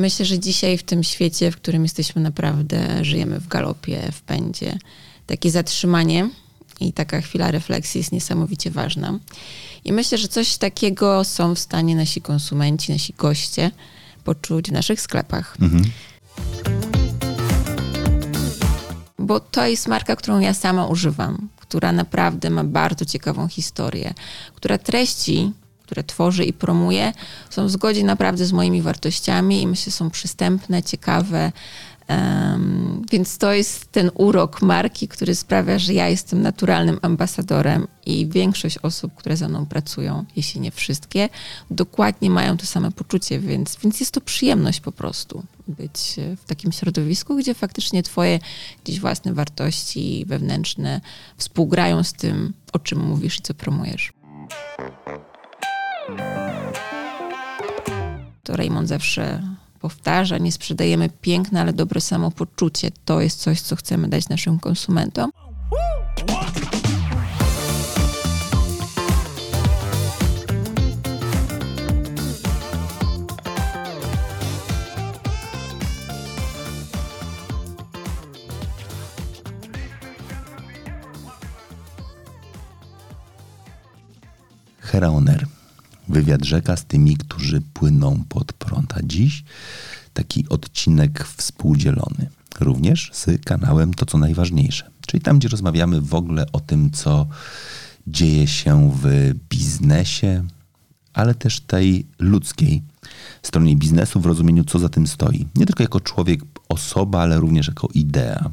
myślę, że dzisiaj w tym świecie, w którym jesteśmy naprawdę, żyjemy w galopie, w pędzie, takie zatrzymanie i taka chwila refleksji jest niesamowicie ważna. I myślę, że coś takiego są w stanie nasi konsumenci, nasi goście poczuć w naszych sklepach. Mhm. Bo to jest marka, którą ja sama używam, która naprawdę ma bardzo ciekawą historię, która treści które tworzy i promuje, są w zgodzie naprawdę z moimi wartościami i myślę, są przystępne, ciekawe. Um, więc to jest ten urok marki, który sprawia, że ja jestem naturalnym ambasadorem i większość osób, które ze mną pracują, jeśli nie wszystkie, dokładnie mają to samo poczucie, więc, więc jest to przyjemność po prostu być w takim środowisku, gdzie faktycznie twoje gdzieś własne wartości wewnętrzne współgrają z tym, o czym mówisz i co promujesz. To Raymond zawsze powtarza, nie sprzedajemy piękne, ale dobre samopoczucie. To jest coś, co chcemy dać naszym konsumentom. Heraoner wywiad rzeka z tymi, którzy płyną pod prąd. A dziś taki odcinek współdzielony. Również z kanałem To Co Najważniejsze. Czyli tam, gdzie rozmawiamy w ogóle o tym, co dzieje się w biznesie, ale też tej ludzkiej stronie biznesu w rozumieniu, co za tym stoi. Nie tylko jako człowiek, osoba, ale również jako idea.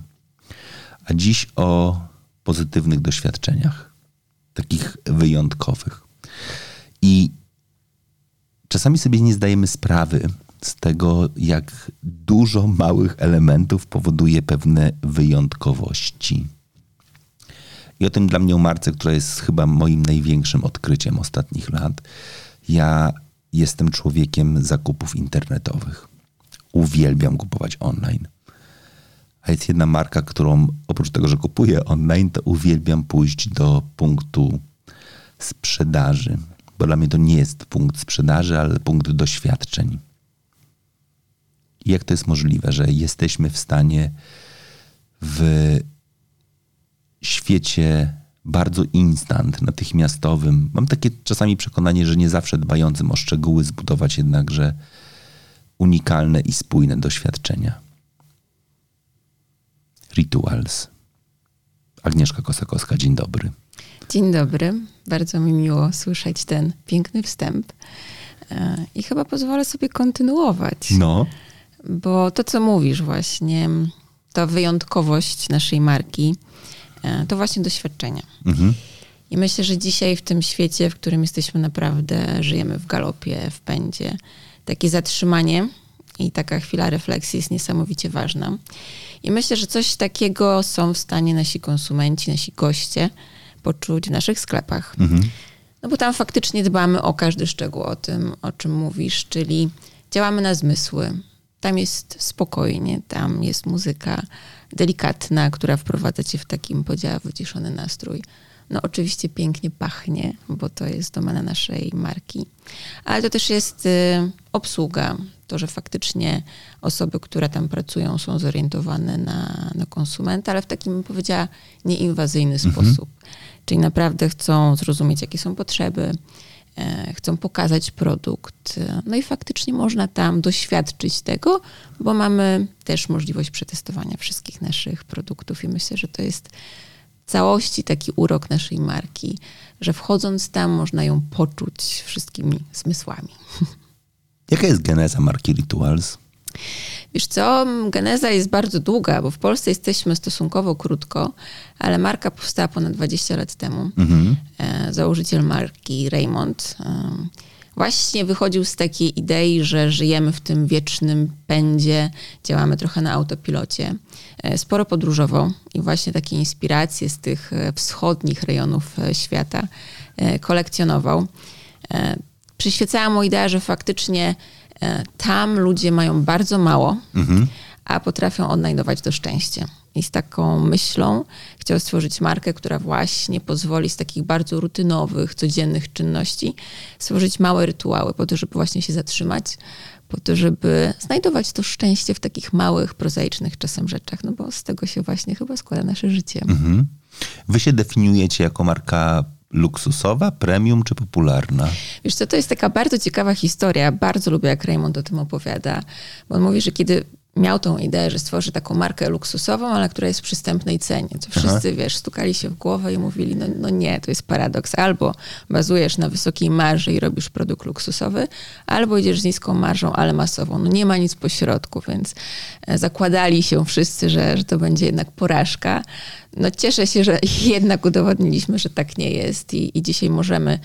A dziś o pozytywnych doświadczeniach, takich wyjątkowych. I czasami sobie nie zdajemy sprawy z tego, jak dużo małych elementów powoduje pewne wyjątkowości. I o tym dla mnie o marce, która jest chyba moim największym odkryciem ostatnich lat. Ja jestem człowiekiem zakupów internetowych. Uwielbiam kupować online. A jest jedna marka, którą oprócz tego, że kupuję online, to uwielbiam pójść do punktu sprzedaży bo dla mnie to nie jest punkt sprzedaży, ale punkt doświadczeń. I jak to jest możliwe, że jesteśmy w stanie w świecie bardzo instant, natychmiastowym, mam takie czasami przekonanie, że nie zawsze dbającym o szczegóły, zbudować jednakże unikalne i spójne doświadczenia. Rituals. Agnieszka Kosakowska, dzień dobry. Dzień dobry. Bardzo mi miło słyszeć ten piękny wstęp. E, I chyba pozwolę sobie kontynuować. No. Bo to, co mówisz właśnie, ta wyjątkowość naszej marki, e, to właśnie doświadczenia. Mhm. I myślę, że dzisiaj w tym świecie, w którym jesteśmy naprawdę, żyjemy w galopie, w pędzie, takie zatrzymanie i taka chwila refleksji jest niesamowicie ważna. I myślę, że coś takiego są w stanie nasi konsumenci, nasi goście, poczuć w naszych sklepach. Mhm. No bo tam faktycznie dbamy o każdy szczegół, o tym, o czym mówisz, czyli działamy na zmysły. Tam jest spokojnie, tam jest muzyka delikatna, która wprowadza cię w takim podział, wyciszony nastrój. No oczywiście pięknie pachnie, bo to jest domena naszej marki. Ale to też jest y, obsługa. To, że faktycznie osoby, które tam pracują są zorientowane na, na konsumenta, ale w takim, powiedziała, nieinwazyjny mhm. sposób. Czyli naprawdę chcą zrozumieć, jakie są potrzeby, e, chcą pokazać produkt. No i faktycznie można tam doświadczyć tego, bo mamy też możliwość przetestowania wszystkich naszych produktów i myślę, że to jest całości taki urok naszej marki, że wchodząc tam można ją poczuć wszystkimi zmysłami. Jaka jest geneza marki Rituals? Wiesz co, geneza jest bardzo długa, bo w Polsce jesteśmy stosunkowo krótko, ale marka powstała ponad 20 lat temu. Mhm. E, założyciel marki Raymond e, właśnie wychodził z takiej idei, że żyjemy w tym wiecznym pędzie, działamy trochę na autopilocie. E, sporo podróżował i właśnie takie inspiracje z tych wschodnich rejonów świata kolekcjonował. Przyświecała mu idea, że faktycznie E, tam ludzie mają bardzo mało, mhm. a potrafią odnajdować to szczęście. i z taką myślą chciał stworzyć markę, która właśnie pozwoli z takich bardzo rutynowych, codziennych czynności stworzyć małe rytuały po to, żeby właśnie się zatrzymać, po to, żeby znajdować to szczęście w takich małych, prozaicznych czasem rzeczach, no bo z tego się właśnie chyba składa nasze życie. Mhm. Wy się definiujecie jako marka luksusowa, premium czy popularna? Wiesz co, to jest taka bardzo ciekawa historia. Bardzo lubię, jak Raymond o tym opowiada. Bo on mówi, że kiedy miał tą ideę, że stworzy taką markę luksusową, ale która jest w przystępnej cenie. To wszyscy, Aha. wiesz, stukali się w głowę i mówili, no, no nie, to jest paradoks. Albo bazujesz na wysokiej marży i robisz produkt luksusowy, albo idziesz z niską marżą, ale masową. No nie ma nic pośrodku, więc e, zakładali się wszyscy, że, że to będzie jednak porażka. No cieszę się, że jednak udowodniliśmy, że tak nie jest i, i dzisiaj możemy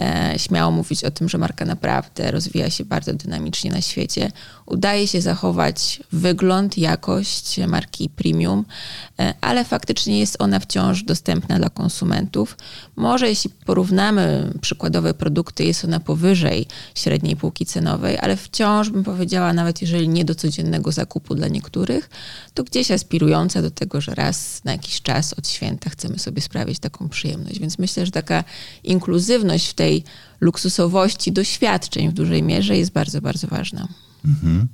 e, śmiało mówić o tym, że marka naprawdę rozwija się bardzo dynamicznie na świecie. Udaje się zachować wygląd, jakość marki premium, e, ale faktycznie jest ona wciąż dostępna dla konsumentów. Może jeśli porównamy przykładowe produkty, jest ona powyżej średniej półki cenowej, ale wciąż bym powiedziała, nawet jeżeli nie do codziennego zakupu dla niektórych, to gdzieś aspirująca do tego, że raz na jakiś czas od święta chcemy sobie sprawić taką przyjemność. Więc myślę, że taka inkluzywność w tej luksusowości doświadczeń w dużej mierze jest bardzo, bardzo ważna. Mhm.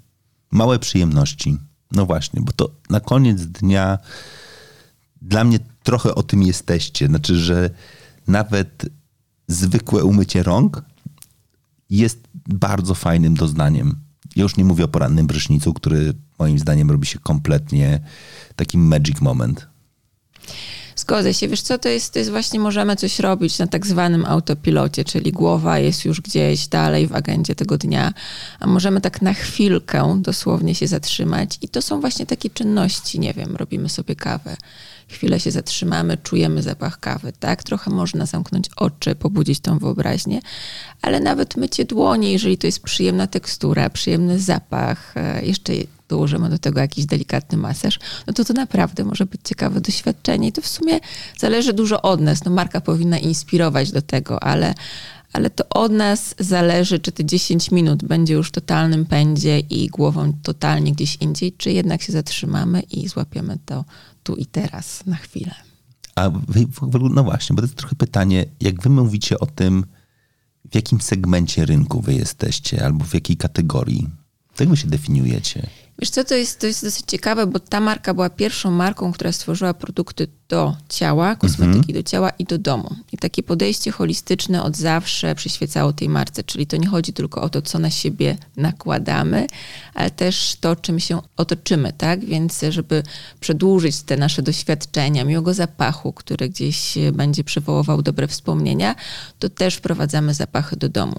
Małe przyjemności. No właśnie, bo to na koniec dnia dla mnie trochę o tym jesteście. Znaczy, że nawet zwykłe umycie rąk jest bardzo fajnym doznaniem. Ja już nie mówię o porannym prysznicu, który moim zdaniem robi się kompletnie takim magic moment. Zgodzę się. Wiesz co, to jest, to jest właśnie, możemy coś robić na tak zwanym autopilocie, czyli głowa jest już gdzieś dalej w agendzie tego dnia, a możemy tak na chwilkę dosłownie się zatrzymać i to są właśnie takie czynności, nie wiem, robimy sobie kawę, chwilę się zatrzymamy, czujemy zapach kawy, tak? Trochę można zamknąć oczy, pobudzić tą wyobraźnię, ale nawet mycie dłoni, jeżeli to jest przyjemna tekstura, przyjemny zapach, e, jeszcze dołożymy do tego jakiś delikatny masaż, no to to naprawdę może być ciekawe doświadczenie. I to w sumie zależy dużo od nas. No marka powinna inspirować do tego, ale, ale to od nas zależy, czy te 10 minut będzie już totalnym pędzie i głową totalnie gdzieś indziej, czy jednak się zatrzymamy i złapiemy to tu i teraz, na chwilę. A wy, no właśnie, bo to jest trochę pytanie, jak wy mówicie o tym, w jakim segmencie rynku wy jesteście, albo w jakiej kategorii? Jak wy się definiujecie? Wiesz co, to jest, to jest dosyć ciekawe, bo ta marka była pierwszą marką, która stworzyła produkty do ciała, kosmetyki mhm. do ciała i do domu. I takie podejście holistyczne od zawsze przyświecało tej marce, czyli to nie chodzi tylko o to, co na siebie nakładamy, ale też to, czym się otoczymy, tak? Więc żeby przedłużyć te nasze doświadczenia, miłego zapachu, który gdzieś będzie przywoływał dobre wspomnienia, to też wprowadzamy zapachy do domu.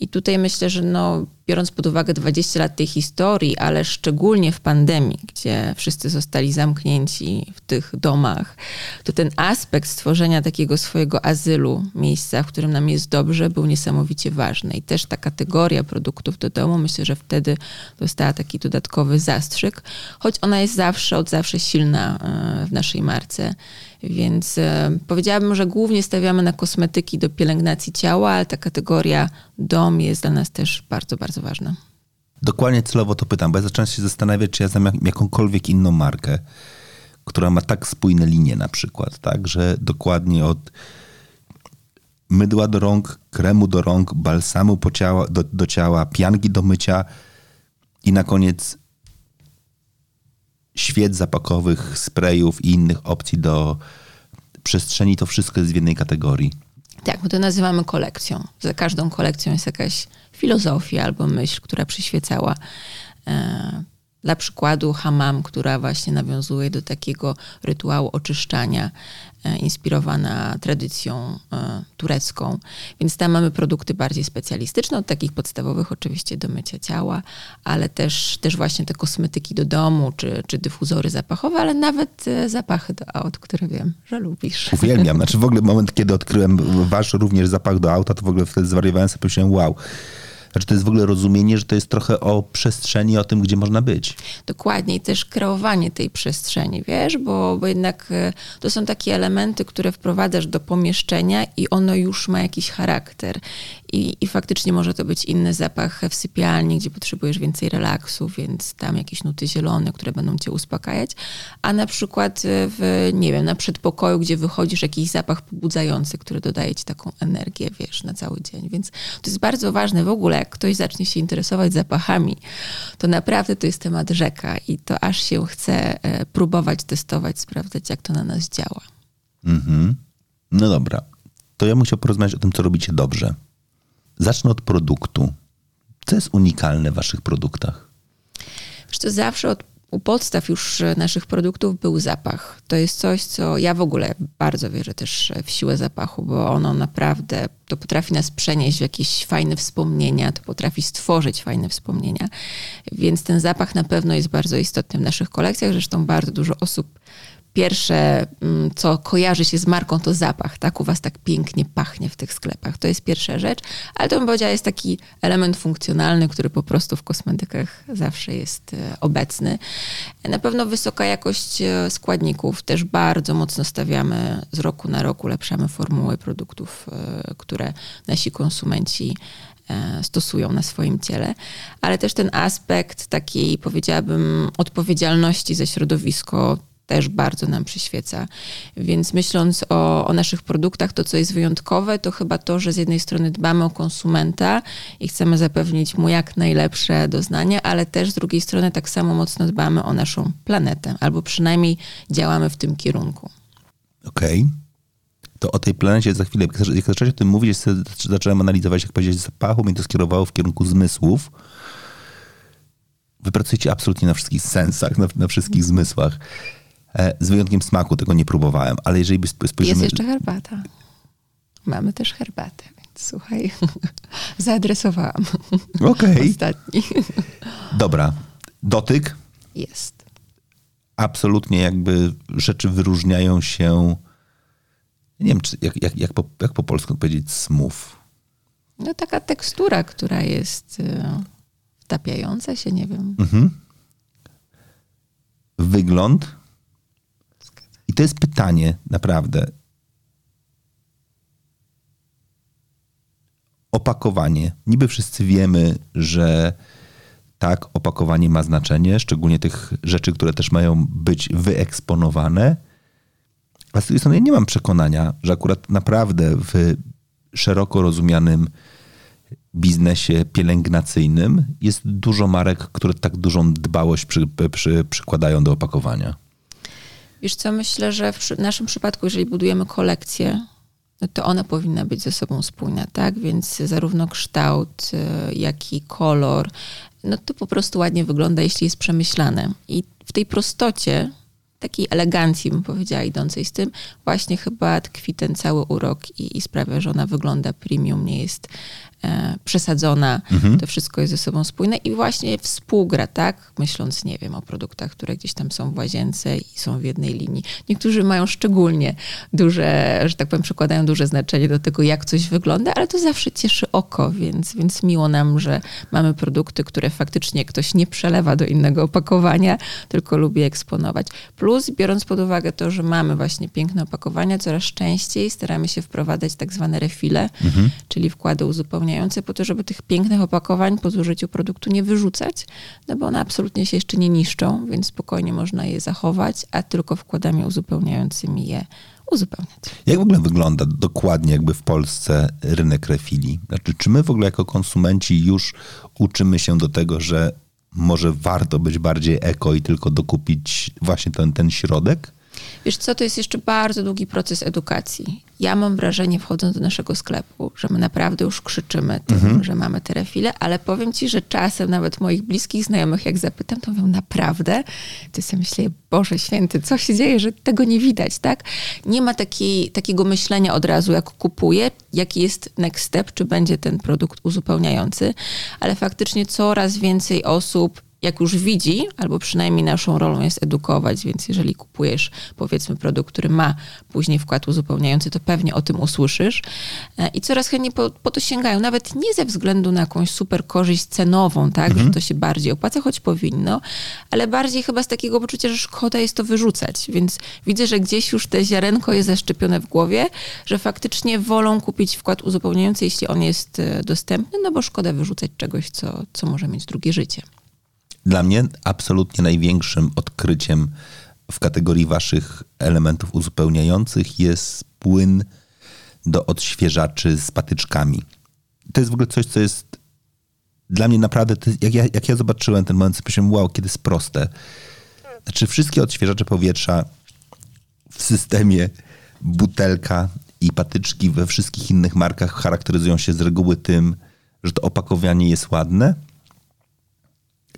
I tutaj myślę, że no, biorąc pod uwagę 20 lat tej historii, ale szczególnie w pandemii, gdzie wszyscy zostali zamknięci w tych domach, to ten aspekt stworzenia takiego swojego azylu, miejsca, w którym nam jest dobrze, był niesamowicie ważny. I też ta kategoria produktów do domu, myślę, że wtedy dostała taki dodatkowy zastrzyk, choć ona jest zawsze, od zawsze silna e, w naszej marce. Więc e, powiedziałabym, że głównie stawiamy na kosmetyki do pielęgnacji ciała, ale ta kategoria dom jest dla nas też bardzo, bardzo ważna. Dokładnie celowo to pytam, bo ja zacząłem się zastanawiać, czy ja znam jakąkolwiek inną markę, która ma tak spójne linie na przykład, tak, że dokładnie od mydła do rąk, kremu do rąk, balsamu ciała, do, do ciała, pianki do mycia i na koniec świec zapakowych, sprayów i innych opcji do przestrzeni, to wszystko jest w jednej kategorii. Tak, my to nazywamy kolekcją. Za każdą kolekcją jest jakaś filozofia albo myśl, która przyświecała. E, dla przykładu hamam, która właśnie nawiązuje do takiego rytuału oczyszczania E, inspirowana tradycją e, turecką. Więc tam mamy produkty bardziej specjalistyczne, od takich podstawowych oczywiście do mycia ciała, ale też, też właśnie te kosmetyki do domu, czy, czy dyfuzory zapachowe, ale nawet e, zapachy do aut, które wiem, że lubisz. Uwielbiam. Znaczy w ogóle moment, kiedy odkryłem wasz również zapach do auta, to w ogóle wtedy zwariowałem sobie, pomyślałem wow. Znaczy to jest w ogóle rozumienie, że to jest trochę o przestrzeni, o tym, gdzie można być. Dokładnie i też kreowanie tej przestrzeni, wiesz, bo, bo jednak e, to są takie elementy, które wprowadzasz do pomieszczenia i ono już ma jakiś charakter. I, I faktycznie może to być inny zapach w sypialni, gdzie potrzebujesz więcej relaksu, więc tam jakieś nuty zielone, które będą cię uspokajać. A na przykład w, nie wiem, na przedpokoju, gdzie wychodzisz, jakiś zapach pobudzający, który dodaje ci taką energię, wiesz, na cały dzień. Więc to jest bardzo ważne w ogóle, jak ktoś zacznie się interesować zapachami, to naprawdę to jest temat rzeka i to aż się chce e, próbować, testować, sprawdzać, jak to na nas działa. Mhm. No dobra. To ja musiał porozmawiać o tym, co robicie dobrze. Zacznę od produktu. Co jest unikalne w waszych produktach? Wiesz, to zawsze od, u podstaw już naszych produktów był zapach. To jest coś, co ja w ogóle bardzo wierzę też w siłę zapachu, bo ono naprawdę to potrafi nas przenieść w jakieś fajne wspomnienia, to potrafi stworzyć fajne wspomnienia. Więc ten zapach na pewno jest bardzo istotny w naszych kolekcjach. Zresztą bardzo dużo osób pierwsze, mm, co kojarzy się z marką, to zapach. Tak, u was tak pięknie pachnie w tych sklepach. To jest pierwsza rzecz, ale to bym powiedziała jest taki element funkcjonalny, który po prostu w kosmetykach zawsze jest e, obecny. Na pewno wysoka jakość e, składników. Też bardzo mocno stawiamy z roku na rok, ulepszamy formuły produktów, e, które nasi konsumenci stosują na swoim ciele, ale też ten aspekt takiej, powiedziałabym, odpowiedzialności za środowisko też bardzo nam przyświeca. Więc myśląc o, o, naszych produktach, to co jest wyjątkowe, to chyba to, że z jednej strony dbamy o konsumenta i chcemy zapewnić mu jak najlepsze doznania, ale też z drugiej strony tak samo mocno dbamy o naszą planetę, albo przynajmniej działamy w tym kierunku. Okej. Okay. To o tej planecie za chwilę. Jak zacząłeś o tym mówić, zacząłem analizować, jak powiedzieć, zapachu, mnie to skierowało w kierunku zmysłów. Wypracujecie absolutnie na wszystkich sensach, na, na wszystkich zmysłach. E, z wyjątkiem smaku tego nie próbowałem, ale jeżeli by spojrzymy... Jest jeszcze herbata. Mamy też herbatę, więc słuchaj, zaadresowałam. Okej. Okay. Ostatni. Dobra. Dotyk? Jest. Absolutnie jakby rzeczy wyróżniają się nie wiem, czy, jak, jak, jak, po, jak po polsku powiedzieć smooth. No taka tekstura, która jest y, wtapiająca się, nie wiem. Mhm. Wygląd? To jest pytanie, naprawdę. Opakowanie. Niby wszyscy wiemy, że tak, opakowanie ma znaczenie, szczególnie tych rzeczy, które też mają być wyeksponowane. A z drugiej strony ja nie mam przekonania, że akurat naprawdę w szeroko rozumianym biznesie pielęgnacyjnym jest dużo marek, które tak dużą dbałość przy, przy, przykładają do opakowania. Wiesz co, myślę, że w naszym przypadku, jeżeli budujemy kolekcję, no to ona powinna być ze sobą spójna, tak? Więc zarówno kształt, y, jak i kolor, no to po prostu ładnie wygląda, jeśli jest przemyślane. I w tej prostocie, takiej elegancji, bym powiedziała, idącej z tym, właśnie chyba tkwi ten cały urok i, i sprawia, że ona wygląda premium, nie jest przesadzona, mhm. to wszystko jest ze sobą spójne i właśnie współgra, tak? Myśląc, nie wiem, o produktach, które gdzieś tam są w łazience i są w jednej linii. Niektórzy mają szczególnie duże, że tak powiem, przykładają duże znaczenie do tego, jak coś wygląda, ale to zawsze cieszy oko, więc, więc miło nam, że mamy produkty, które faktycznie ktoś nie przelewa do innego opakowania, tylko lubi eksponować. Plus, biorąc pod uwagę to, że mamy właśnie piękne opakowania, coraz częściej staramy się wprowadzać tak zwane refile, mhm. czyli wkłady uzupełniające po to, żeby tych pięknych opakowań po zużyciu produktu nie wyrzucać, no bo one absolutnie się jeszcze nie niszczą, więc spokojnie można je zachować, a tylko wkładami uzupełniającymi je uzupełniać. Jak w ogóle wygląda dokładnie jakby w Polsce rynek refili? Znaczy, czy my w ogóle jako konsumenci już uczymy się do tego, że może warto być bardziej eko i tylko dokupić właśnie ten, ten środek? Wiesz co, to jest jeszcze bardzo długi proces edukacji. Ja mam wrażenie, wchodząc do naszego sklepu, że my naprawdę już krzyczymy tym, mhm. że mamy te refile, ale powiem ci, że czasem nawet moich bliskich znajomych, jak zapytam, to mówią naprawdę, to sobie myślę, Boże Święty, co się dzieje, że tego nie widać, tak? Nie ma takiej, takiego myślenia od razu, jak kupuję, jaki jest next step, czy będzie ten produkt uzupełniający, ale faktycznie coraz więcej osób jak już widzi, albo przynajmniej naszą rolą jest edukować, więc jeżeli kupujesz powiedzmy produkt, który ma później wkład uzupełniający, to pewnie o tym usłyszysz e, i coraz chętniej po, po to sięgają, nawet nie ze względu na jakąś super korzyść cenową, tak, mhm. że to się bardziej opłaca, choć powinno, ale bardziej chyba z takiego poczucia, że szkoda jest to wyrzucać, więc widzę, że gdzieś już te ziarenko jest zaszczepione w głowie, że faktycznie wolą kupić wkład uzupełniający, jeśli on jest e, dostępny, no bo szkoda wyrzucać czegoś, co, co może mieć drugie życie. Dla mnie absolutnie największym odkryciem w kategorii waszych elementów uzupełniających jest płyn do odświeżaczy z patyczkami. To jest w ogóle coś, co jest dla mnie naprawdę, jak, ja, jak ja zobaczyłem ten moment, myślałem, wow, kiedy jest proste. Znaczy wszystkie odświeżacze powietrza w systemie butelka i patyczki we wszystkich innych markach charakteryzują się z reguły tym, że to opakowanie jest ładne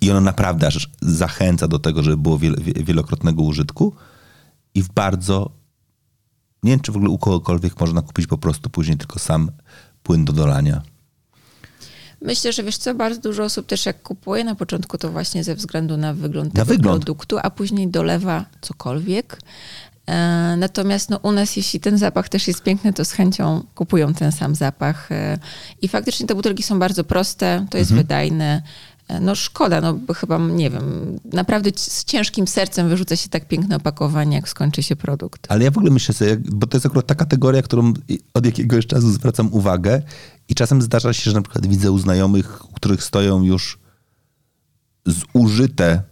i ono naprawdę aż zachęca do tego, żeby było wielokrotnego użytku i w bardzo nie wiem, czy w ogóle u kogokolwiek można kupić po prostu później tylko sam płyn do dolania. Myślę, że wiesz co, bardzo dużo osób też jak kupuje na początku to właśnie ze względu na wygląd na tego wygląd. produktu, a później dolewa cokolwiek. E, natomiast no, u nas, jeśli ten zapach też jest piękny, to z chęcią kupują ten sam zapach. E, I faktycznie te butelki są bardzo proste, to jest mhm. wydajne. No szkoda, no bo chyba, nie wiem, naprawdę z ciężkim sercem wyrzuca się tak piękne opakowanie, jak skończy się produkt. Ale ja w ogóle myślę sobie, bo to jest akurat ta kategoria, którą od jakiegoś czasu zwracam uwagę i czasem zdarza się, że na przykład widzę u znajomych, u których stoją już zużyte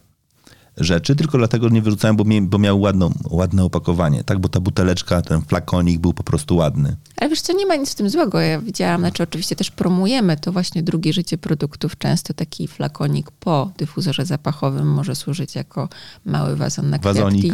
rzeczy, tylko dlatego nie wyrzucałem, bo, bo miał ładną, ładne opakowanie, tak? Bo ta buteleczka, ten flakonik był po prostu ładny. Ale wiesz co, nie ma nic w tym złego. Ja widziałam, znaczy oczywiście też promujemy to właśnie drugie życie produktów. Często taki flakonik po dyfuzorze zapachowym może służyć jako mały wazon na kwiatki. Wazonik.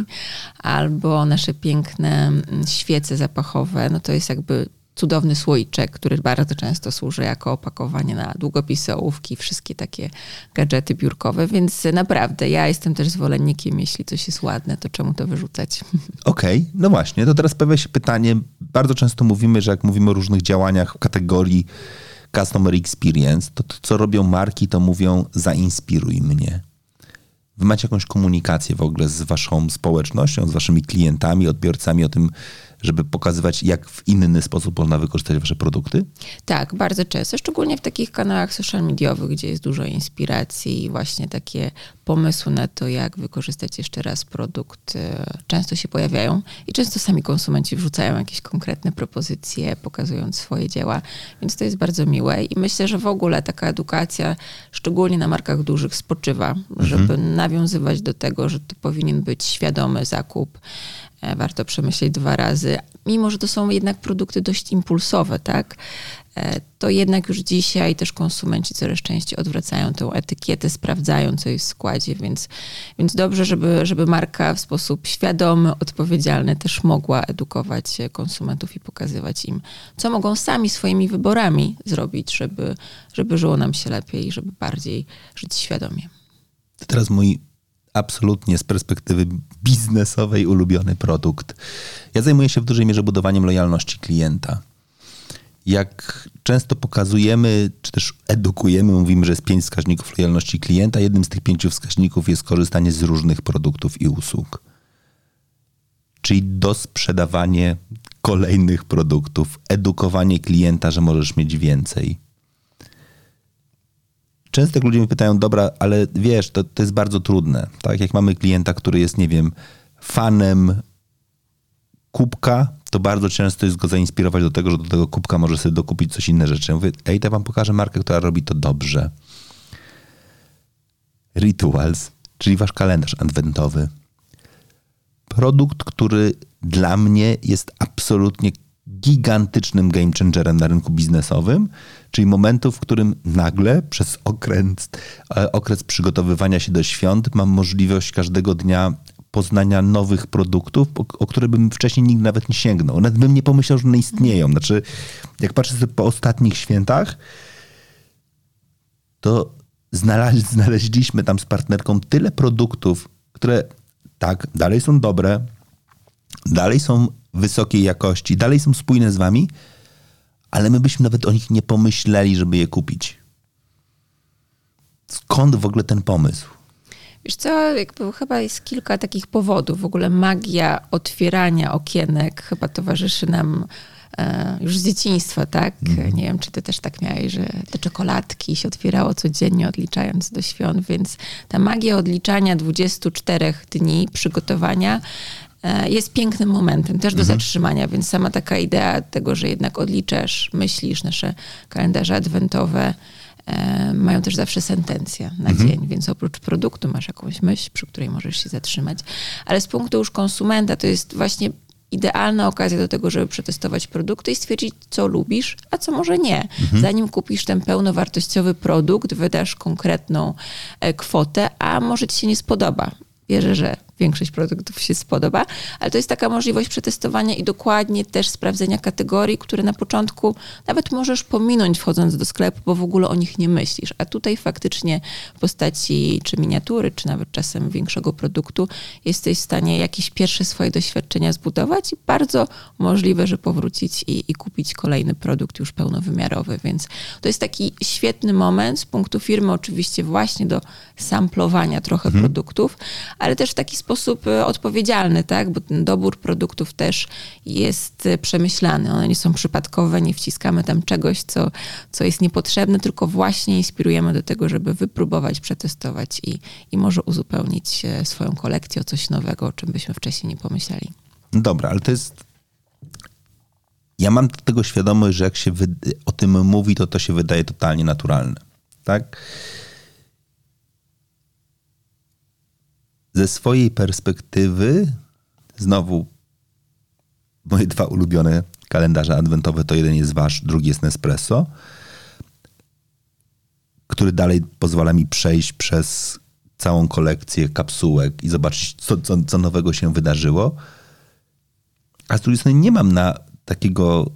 Albo nasze piękne mm, świece zapachowe. No to jest jakby cudowny słoiczek, który bardzo często służy jako opakowanie na długopisy, ołówki, wszystkie takie gadżety biurkowe, więc naprawdę ja jestem też zwolennikiem, jeśli coś jest ładne, to czemu to wyrzucać? Okej, okay, no właśnie, to teraz pojawia się pytanie, bardzo często mówimy, że jak mówimy o różnych działaniach w kategorii customer experience, to, to co robią marki, to mówią zainspiruj mnie. Wy macie jakąś komunikację w ogóle z waszą społecznością, z waszymi klientami, odbiorcami o tym, żeby pokazywać, jak w inny sposób można wykorzystać wasze produkty? Tak, bardzo często, szczególnie w takich kanałach social mediowych, gdzie jest dużo inspiracji i właśnie takie pomysły na to, jak wykorzystać jeszcze raz produkt, e, często się pojawiają i często sami konsumenci wrzucają jakieś konkretne propozycje, pokazując swoje dzieła, więc to jest bardzo miłe i myślę, że w ogóle taka edukacja, szczególnie na markach dużych, spoczywa, mhm. żeby nawiązywać do tego, że to powinien być świadomy zakup, warto przemyśleć dwa razy. Mimo, że to są jednak produkty dość impulsowe, tak? E, to jednak już dzisiaj też konsumenci coraz częściej odwracają tę etykietę, sprawdzają, co jest w składzie, więc, więc dobrze, żeby, żeby marka w sposób świadomy, odpowiedzialny też mogła edukować konsumentów i pokazywać im, co mogą sami swoimi wyborami zrobić, żeby, żeby żyło nam się lepiej, żeby bardziej żyć świadomie. Teraz mój absolutnie z perspektywy biznesowej ulubiony produkt. Ja zajmuję się w dużej mierze budowaniem lojalności klienta. Jak często pokazujemy, czy też edukujemy, mówimy, że jest pięć wskaźników lojalności klienta. Jednym z tych pięciu wskaźników jest korzystanie z różnych produktów i usług. Czyli dosprzedawanie kolejnych produktów, edukowanie klienta, że możesz mieć więcej często jak ludzie mi pytają, dobra, ale wiesz, to, to jest bardzo trudne. Tak, jak mamy klienta, który jest, nie wiem, fanem kubka, to bardzo często jest go zainspirować do tego, że do tego kubka może sobie dokupić coś inne rzeczy. Ja mówię, ej, to wam pokażę markę, która robi to dobrze. Rituals, czyli wasz kalendarz adwentowy. Produkt, który dla mnie jest absolutnie gigantycznym game changerem na rynku biznesowym, czyli momentu, w którym nagle przez okres, okres przygotowywania się do świąt mam możliwość każdego dnia poznania nowych produktów, o, o, które bym wcześniej nigdy nawet nie sięgnął. Nawet bym nie pomyślał, że one istnieją. Znaczy, jak patrzę sobie po ostatnich świętach, to znaleźliśmy tam z partnerką tyle produktów, które tak, dalej są dobre, dalej są wysokiej jakości, dalej są spójne z wami, ale my byśmy nawet o nich nie pomyśleli, żeby je kupić. Skąd w ogóle ten pomysł? Wiesz co, jakby chyba jest kilka takich powodów. W ogóle magia otwierania okienek chyba towarzyszy nam e, już z dzieciństwa, tak? Mm. Nie wiem, czy ty też tak miałeś, że te czekoladki się otwierało codziennie, odliczając do świąt, więc ta magia odliczania 24 dni przygotowania jest pięknym momentem też do mhm. zatrzymania, więc sama taka idea tego, że jednak odliczasz, myślisz, nasze kalendarze adwentowe, E, mają też zawsze sentencję na mhm. dzień, więc oprócz produktu masz jakąś myśl, przy której możesz się zatrzymać. Ale z punktu już konsumenta to jest właśnie idealna okazja do tego, żeby przetestować produkty i stwierdzić, co lubisz, a co może nie. Mhm. Zanim kupisz ten pełnowartościowy produkt, wydasz konkretną e, kwotę, a może ci się nie spodoba. Wierzę, że większość produktów się spodoba, ale to jest taka możliwość przetestowania i dokładnie też sprawdzenia kategorii, które na początku nawet możesz pominąć wchodząc do sklepu, bo w ogóle o nich nie myślisz. A tutaj faktycznie w postaci czy miniatury, czy nawet czasem większego produktu jesteś w stanie jakieś pierwsze swoje doświadczenia zbudować i bardzo możliwe, że powrócić i, i kupić kolejny produkt już pełnowymiarowy. Więc to jest taki świetny moment z punktu firmy oczywiście właśnie do samplowania trochę mhm. produktów, ale też w taki sposób e, odpowiedzialny, tak? Bo ten dobór produktów też jest e, przemyślany. One nie są przypadkowe, nie wciskamy tam czegoś, co, co jest niepotrzebne, tylko właśnie inspirujemy do tego, żeby wypróbować, przetestować i, i może uzupełnić e, swoją kolekcję o coś nowego, o czym byśmy wcześniej nie pomyśleli. Dobra, ale to jest ja mam tego świadomość, że jak się o tym mówi, to to się wydaje totalnie naturalne. Tak? Ze swojej perspektywy, znowu moje dwa ulubione kalendarze adwentowe to jeden jest wasz, drugi jest Nespresso, który dalej pozwala mi przejść przez całą kolekcję kapsułek i zobaczyć, co, co, co nowego się wydarzyło. A z drugiej strony nie mam na takiego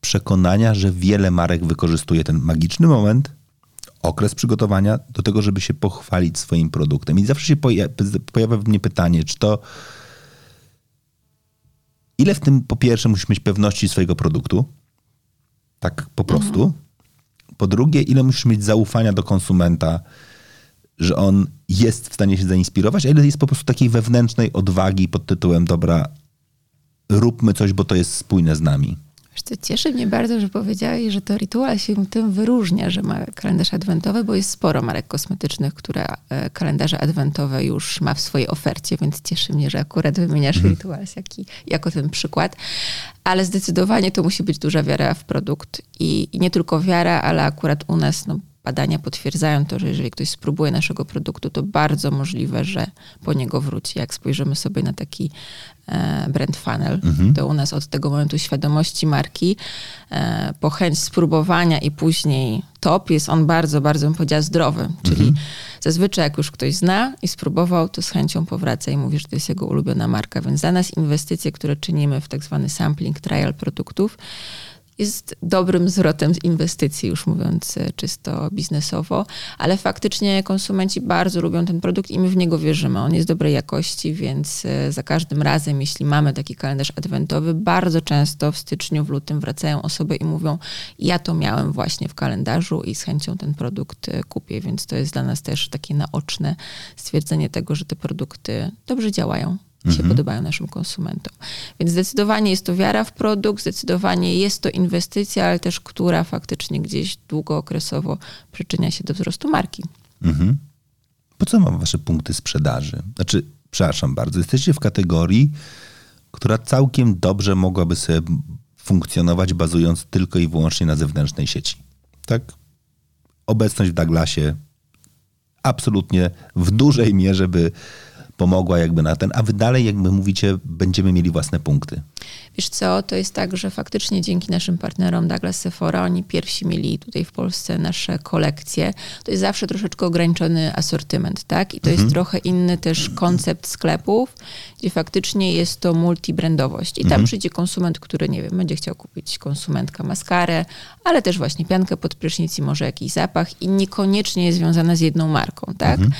przekonania, że wiele marek wykorzystuje ten magiczny moment okres przygotowania do tego, żeby się pochwalić swoim produktem. I zawsze się pojawia w mnie pytanie, czy to ile w tym po pierwsze musisz mieć pewności swojego produktu, tak po prostu. Mhm. Po drugie, ile musisz mieć zaufania do konsumenta, że on jest w stanie się zainspirować, a ile jest po prostu takiej wewnętrznej odwagi pod tytułem dobra, róbmy coś, bo to jest spójne z nami. Wiesz co, cieszy mnie bardzo, że powiedziałeś, że to Ritual się tym wyróżnia, że ma kalendarz adwentowy, bo jest sporo marek kosmetycznych, które e, kalendarze adwentowe już ma w swojej ofercie, więc cieszy mnie, że akurat wymieniasz mhm. Rituals jaki, jako ten przykład. Ale zdecydowanie to musi być duża wiara w produkt i, i nie tylko wiara, ale akurat u nas no, badania potwierdzają to, że jeżeli ktoś spróbuje naszego produktu, to bardzo możliwe, że po niego wróci. Jak spojrzymy sobie na taki e, brand funnel, mhm. to u nas od tego momentu świadomości marki, e, po chęć spróbowania i później top, jest on bardzo, bardzo bym powiedziała zdrowy. Czyli mhm. zazwyczaj jak już ktoś zna i spróbował, to z chęcią powraca i mówi, że to jest jego ulubiona marka. Więc dla nas inwestycje, które czynimy w tak zwany sampling trial produktów, jest dobrym zwrotem z inwestycji, już mówiąc e, czysto biznesowo, ale faktycznie konsumenci bardzo lubią ten produkt i my w niego wierzymy. On jest dobrej jakości, więc e, za każdym razem, jeśli mamy taki kalendarz adwentowy, bardzo często w styczniu, w lutym wracają osoby i mówią: Ja to miałem właśnie w kalendarzu i z chęcią ten produkt e, kupię, więc to jest dla nas też takie naoczne stwierdzenie tego, że te produkty dobrze działają się mhm. podobają naszym konsumentom. Więc zdecydowanie jest to wiara w produkt, zdecydowanie jest to inwestycja, ale też która faktycznie gdzieś długookresowo przyczynia się do wzrostu marki. Mhm. Po co mam wasze punkty sprzedaży? Znaczy, przepraszam bardzo, jesteście w kategorii, która całkiem dobrze mogłaby sobie funkcjonować bazując tylko i wyłącznie na zewnętrznej sieci. Tak? Obecność w Douglasie absolutnie w dużej mierze by pomogła jakby na ten, a wy dalej jakby mówicie, będziemy mieli własne punkty. Wiesz co, to jest tak, że faktycznie dzięki naszym partnerom Douglas Sephora, oni pierwsi mieli tutaj w Polsce nasze kolekcje. To jest zawsze troszeczkę ograniczony asortyment, tak? I to mhm. jest trochę inny też koncept sklepów, gdzie faktycznie jest to multibrandowość. I tam mhm. przyjdzie konsument, który, nie wiem, będzie chciał kupić konsumentka maskarę, ale też właśnie piankę pod prysznic i może jakiś zapach i niekoniecznie jest związana z jedną marką, tak? Mhm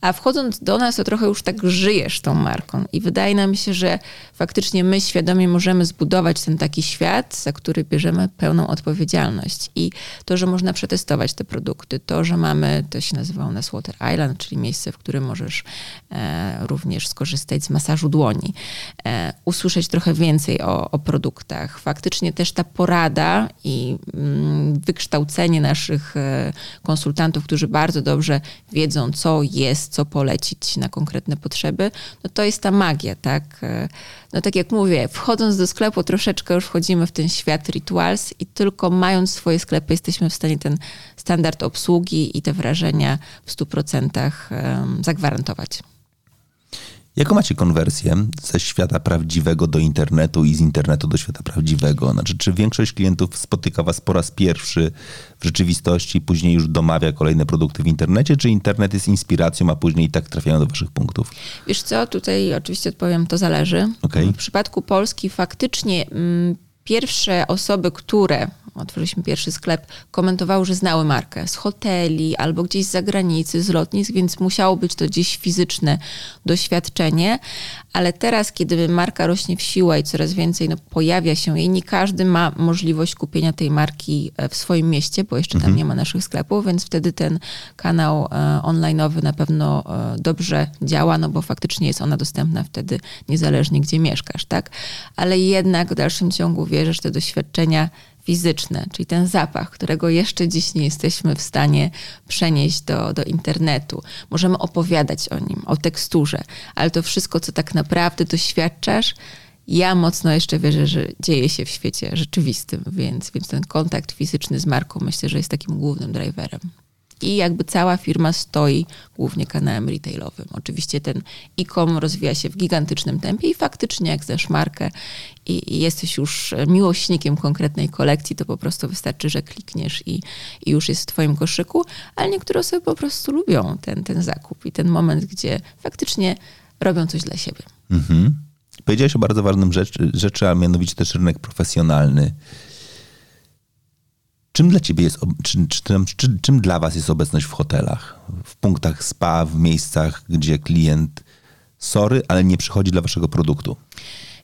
a wchodząc do nas, to trochę już tak żyjesz tą marką. I wydaje nam się, że faktycznie my świadomie możemy zbudować ten taki świat, za który bierzemy pełną odpowiedzialność. I to, że można przetestować te produkty, to, że mamy, to się nazywa u nas Water Island, czyli miejsce, w którym możesz e, również skorzystać z masażu dłoni, e, usłyszeć trochę więcej o, o, produktach. Faktycznie też ta porada i mm, wykształcenie naszych e, konsultantów, którzy bardzo dobrze wiedzą, co jest co polecić na konkretne potrzeby, no to jest ta magia, tak? No tak jak mówię, wchodząc do sklepu troszeczkę już wchodzimy w ten świat rituals i tylko mając swoje sklepy jesteśmy w stanie ten standard obsługi i te wrażenia w 100% zagwarantować. Jaką macie konwersję ze świata prawdziwego do internetu i z internetu do świata prawdziwego? Znaczy, czy większość klientów spotyka was po raz pierwszy w rzeczywistości, później już domawia kolejne produkty w internecie, czy internet jest inspiracją, a później i tak trafiają do waszych punktów? Wiesz co, tutaj oczywiście odpowiem, to zależy. Okay. W przypadku Polski faktycznie mm, pierwsze osoby, które otworzyliśmy pierwszy sklep, komentowały, że znały markę z hoteli albo gdzieś z zagranicy, z lotnisk, więc musiało być to gdzieś fizyczne doświadczenie. Ale teraz, kiedy marka rośnie w siłę i coraz więcej no, pojawia się jej, nie każdy ma możliwość kupienia tej marki e, w swoim mieście, bo jeszcze tam mhm. nie ma naszych sklepów, więc wtedy ten kanał e, online'owy na pewno e, dobrze działa, no bo faktycznie jest ona dostępna wtedy niezależnie, gdzie mieszkasz, tak? Ale jednak w dalszym ciągu wierzę, że te doświadczenia fizyczne, czyli ten zapach, którego jeszcze dziś nie jesteśmy w stanie przenieść do, do internetu. Możemy opowiadać o nim, o teksturze, ale to wszystko, co tak naprawdę doświadczasz, ja mocno jeszcze wierzę, że dzieje się w świecie rzeczywistym, więc, więc ten kontakt fizyczny z marką myślę, że jest takim głównym driverem i jakby cała firma stoi głównie kanałem retailowym. Oczywiście ten e-com rozwija się w gigantycznym tempie i faktycznie jak znasz markę i, jesteś już miłośnikiem konkretnej kolekcji, to po prostu wystarczy, że klikniesz i, i już jest w twoim koszyku, ale niektóre osoby po prostu lubią ten, ten zakup i ten moment, gdzie faktycznie robią coś dla siebie. Mhm. Powiedziałeś o bardzo ważnym rzeczy, rzeczy, a mianowicie też rynek profesjonalny. Czym dla ciebie jest, czy, czy, czy, czym dla was jest obecność w hotelach? W punktach spa, w miejscach, gdzie klient sorry, ale nie przychodzi dla waszego produktu?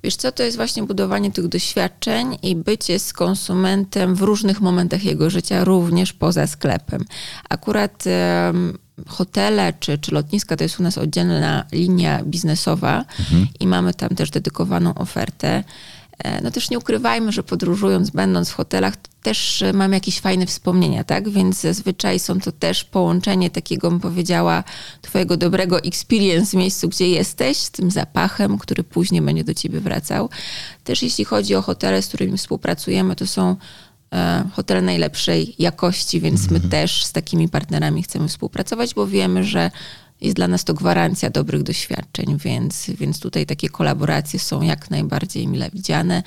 Wiesz co, to jest właśnie budowanie tych doświadczeń i bycie z konsumentem w różnych momentach jego życia, również poza sklepem. Akurat um, hotele czy, czy lotniska to jest u nas oddzielna linia biznesowa mhm. i mamy tam też dedykowaną ofertę. E, no też nie ukrywajmy, że podróżując, będąc w hotelach, też e, mam jakieś fajne wspomnienia, tak? Więc zazwyczaj są to też połączenie takiego, bym powiedziała, twojego dobrego experience w miejscu, gdzie jesteś, z tym zapachem, który później będzie do ciebie wracał. Też jeśli chodzi o hotele, z którymi współpracujemy, to są e, hotele najlepszej jakości, więc my mhm. też z takimi partnerami chcemy współpracować, bo wiemy, że jest dla nas to gwarancja dobrych doświadczeń, więc, więc tutaj takie kolaboracje są jak najbardziej mile widziane.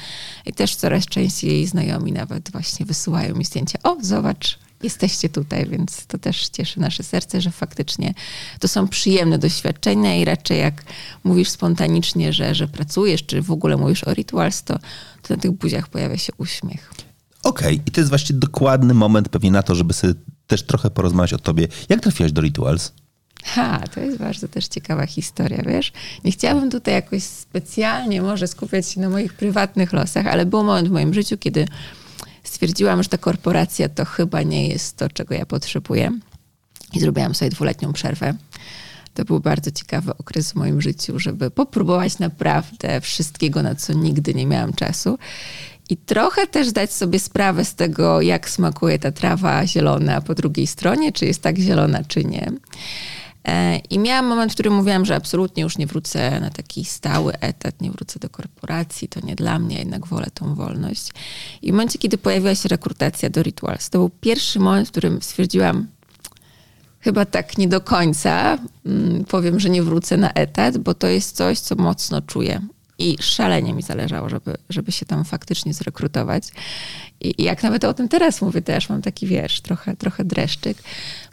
I też coraz częściej znajomi nawet właśnie wysyłają mi zdjęcia. O, zobacz, jesteście tutaj, więc to też cieszy nasze serce, że faktycznie to są przyjemne doświadczenia i raczej jak mówisz spontanicznie, że, że pracujesz, czy w ogóle mówisz o rituals, to, to na tych buziach pojawia się uśmiech. Okej, okay. i to jest właśnie dokładny moment pewnie na to, żeby sobie też trochę porozmawiać o tobie. Jak trafiłaś do Rituals? Ha, to jest bardzo też ciekawa historia, wiesz? Nie chciałabym tutaj jakoś specjalnie może skupiać się na moich prywatnych losach, ale był moment w moim życiu, kiedy stwierdziłam, że ta korporacja to chyba nie jest to, czego ja potrzebuję. I zrobiłam sobie dwuletnią przerwę. To był bardzo ciekawy okres w moim życiu, żeby popróbować naprawdę wszystkiego, na co nigdy nie miałam czasu. I trochę też dać sobie sprawę z tego, jak smakuje ta trawa zielona po drugiej stronie, czy jest tak zielona, czy nie. E, I miałam moment, w którym mówiłam, że absolutnie już nie wrócę na taki stały etat, nie wrócę do korporacji, to nie dla mnie, jednak wolę tą wolność. I w momencie, kiedy pojawiła się rekrutacja do Rituals, to był pierwszy moment, w którym stwierdziłam, chyba tak nie do końca mm, powiem, że nie wrócę na etat, bo to jest coś, co mocno czuję. I szalenie mi zależało, żeby, żeby się tam faktycznie zrekrutować. I, jak nawet o tym teraz mówię, też mam taki, wiesz, trochę, trochę dreszczyk,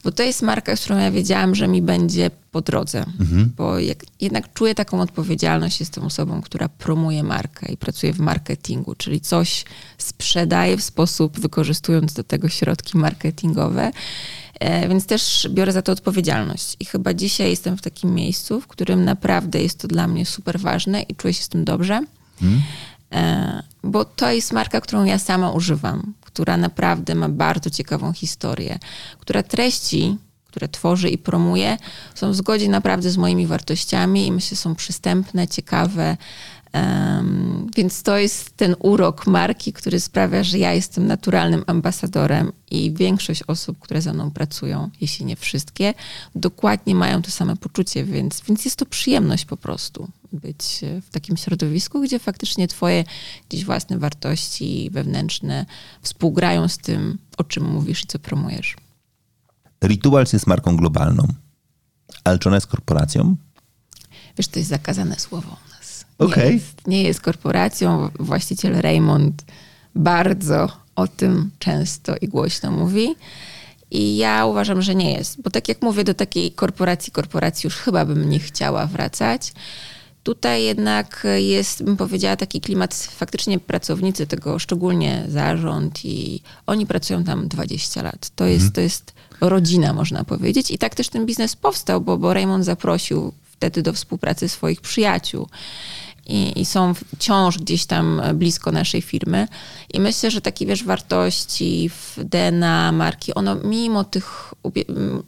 bo to jest marka, z którą ja wiedziałam, że mi będzie po drodze, mhm. bo jak, jednak czuję taką odpowiedzialność, jestem osobą, która promuje markę i pracuje w marketingu, czyli coś sprzedaje w sposób, wykorzystując do tego środki marketingowe E, więc też biorę za to odpowiedzialność. I chyba dzisiaj jestem w takim miejscu, w którym naprawdę jest to dla mnie super ważne i czuję się z tym dobrze. Hmm. Bo to jest marka, którą ja sama używam, która naprawdę ma bardzo ciekawą historię, która treści, które tworzy i promuje, są w zgodzie naprawdę z moimi wartościami i myślę, są przystępne, ciekawe, Um, więc to jest ten urok marki, który sprawia, że ja jestem naturalnym ambasadorem i większość osób, które ze mną pracują, jeśli nie wszystkie, dokładnie mają to same poczucie, więc, więc jest to przyjemność po prostu być w takim środowisku, gdzie faktycznie twoje gdzieś własne wartości wewnętrzne współgrają z tym, o czym mówisz i co promujesz. Rituals jest marką globalną, ale czy ona jest korporacją? Wiesz, to jest zakazane słowo. Okay. Nie, jest, nie jest korporacją. Właściciel Raymond bardzo o tym często i głośno mówi. I ja uważam, że nie jest, bo tak jak mówię, do takiej korporacji, korporacji już chyba bym nie chciała wracać. Tutaj jednak jest, bym powiedziała, taki klimat, faktycznie pracownicy tego, szczególnie zarząd i oni pracują tam 20 lat. To jest, mhm. to jest rodzina, można powiedzieć. I tak też ten biznes powstał, bo, bo Raymond zaprosił wtedy do współpracy swoich przyjaciół i, i, są wciąż gdzieś tam blisko naszej firmy. I myślę, że takie, wiesz, wartości w DNA marki, ono mimo tych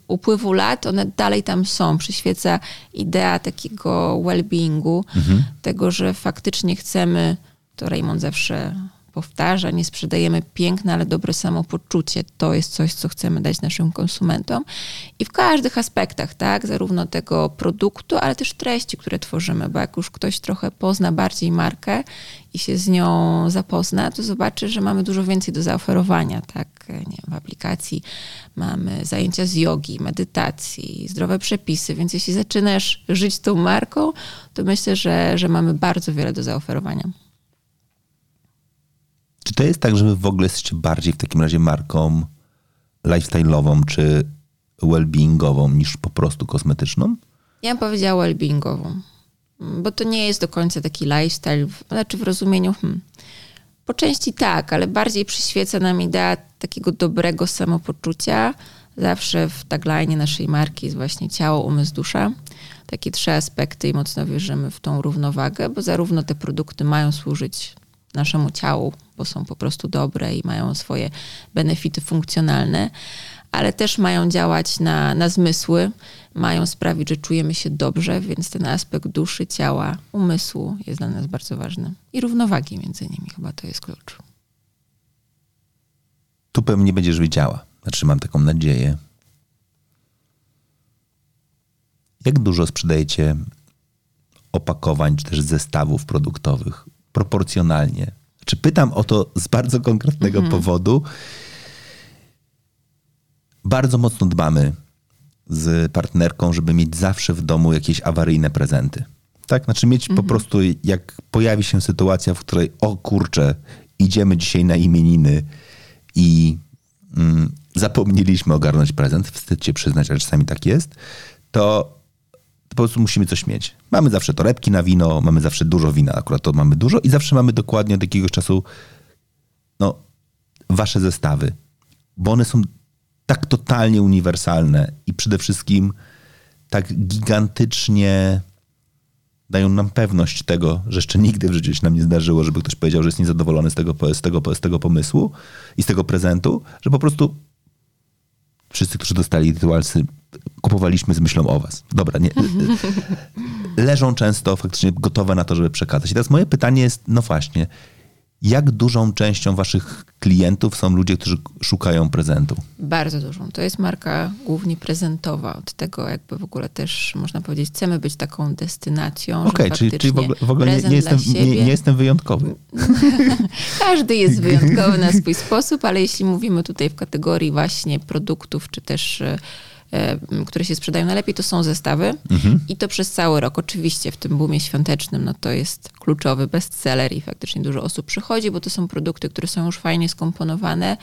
upływu lat, one dalej tam są. Przyświeca idea takiego well-beingu, mhm. tego, że faktycznie chcemy, to Raymond zawsze powtarza, nie sprzedajemy piękne, ale dobre samopoczucie. To jest coś, co chcemy dać naszym konsumentom. I w każdych aspektach, tak, zarówno tego produktu, ale też treści, które tworzymy, bo jak już ktoś trochę pozna bardziej markę i się z nią zapozna, to zobaczy, że mamy dużo więcej do zaoferowania, tak, nie w aplikacji mamy zajęcia z jogi, medytacji, zdrowe przepisy, więc jeśli zaczynasz żyć tą marką, to myślę, że, że mamy bardzo wiele do zaoferowania. Czy to jest tak, że wy w ogóle jesteście bardziej w takim razie marką lifestyle'ową czy well-beingową niż po prostu kosmetyczną? Ja bym powiedziała well-beingową, bo to nie jest do końca taki lifestyle, znaczy w rozumieniu hmm, po części tak, ale bardziej przyświeca nam idea takiego dobrego samopoczucia. Zawsze w tagline naszej marki jest właśnie ciało, umysł, dusza. Takie trzy aspekty i mocno wierzymy w tą równowagę, bo zarówno te produkty mają służyć naszemu ciału, bo są po prostu dobre i mają swoje benefity funkcjonalne, ale też mają działać na, na zmysły, mają sprawić, że czujemy się dobrze, więc ten aspekt duszy, ciała, umysłu jest dla nas bardzo ważny. I równowagi między nimi chyba to jest klucz. Tu pewnie będziesz wiedziała. Znaczy, mam taką nadzieję. Jak dużo sprzedajecie opakowań czy też zestawów produktowych proporcjonalnie. Czy pytam o to z bardzo konkretnego mhm. powodu? Bardzo mocno dbamy z partnerką, żeby mieć zawsze w domu jakieś awaryjne prezenty. Tak, znaczy mieć mhm. po prostu, jak pojawi się sytuacja, w której o kurczę, idziemy dzisiaj na imieniny i mm, zapomnieliśmy ogarnąć prezent, wstyd się przyznać, ale czasami tak jest, to po prostu musimy coś mieć. Mamy zawsze torebki na wino, mamy zawsze dużo wina, akurat to mamy dużo i zawsze mamy dokładnie od jakiegoś czasu no, wasze zestawy, bo one są tak totalnie uniwersalne i przede wszystkim tak gigantycznie dają nam pewność tego, że jeszcze nigdy w życiu się nam nie zdarzyło, żeby ktoś powiedział, że jest niezadowolony z tego, z tego, z tego pomysłu i z tego prezentu, że po prostu wszyscy, którzy dostali rytualsy, kupowaliśmy z myślą o was. Dobra, nie, leżą często faktycznie gotowe na to, żeby przekazać. I teraz moje pytanie jest, no właśnie, jak dużą częścią waszych klientów są ludzie, którzy szukają prezentu? Bardzo dużą. To jest marka głównie prezentowa. Od tego jakby w ogóle też można powiedzieć, chcemy być taką destynacją. Okej, okay, czyli, czyli w ogóle, w ogóle nie, nie, jestem, nie, nie, jestem wyjątkowy. Każdy jest wyjątkowy na swój sposób, ale jeśli mówimy tutaj w kategorii właśnie produktów, czy też E, które się sprzedają najlepiej, to są zestawy mhm. i to przez cały rok. Oczywiście w tym boomie świątecznym no to jest kluczowy bestseller i faktycznie dużo osób przychodzi, bo to są produkty, które są już fajnie skomponowane,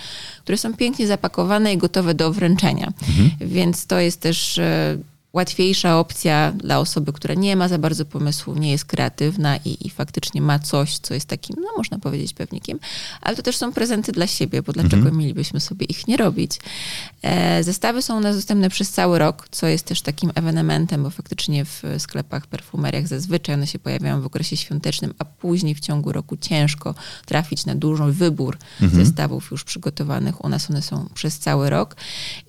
które są pięknie zapakowane i gotowe do wręczenia. Mhm. Więc to jest też e, łatwiejsza opcja dla osoby, która nie ma za bardzo pomysłu, nie jest kreatywna i, i, faktycznie ma coś, co jest takim, no można powiedzieć, pewnikiem, ale to też są prezenty dla siebie, bo dlaczego mhm. mielibyśmy sobie ich nie robić? E, zestawy są u nas dostępne przez cały rok, co jest też takim ewenementem, bo faktycznie w sklepach, perfumeriach zazwyczaj one się pojawiają w okresie świątecznym, a później w ciągu roku ciężko trafić na dużą wybór mhm. zestawów już przygotowanych. U nas one są przez cały rok.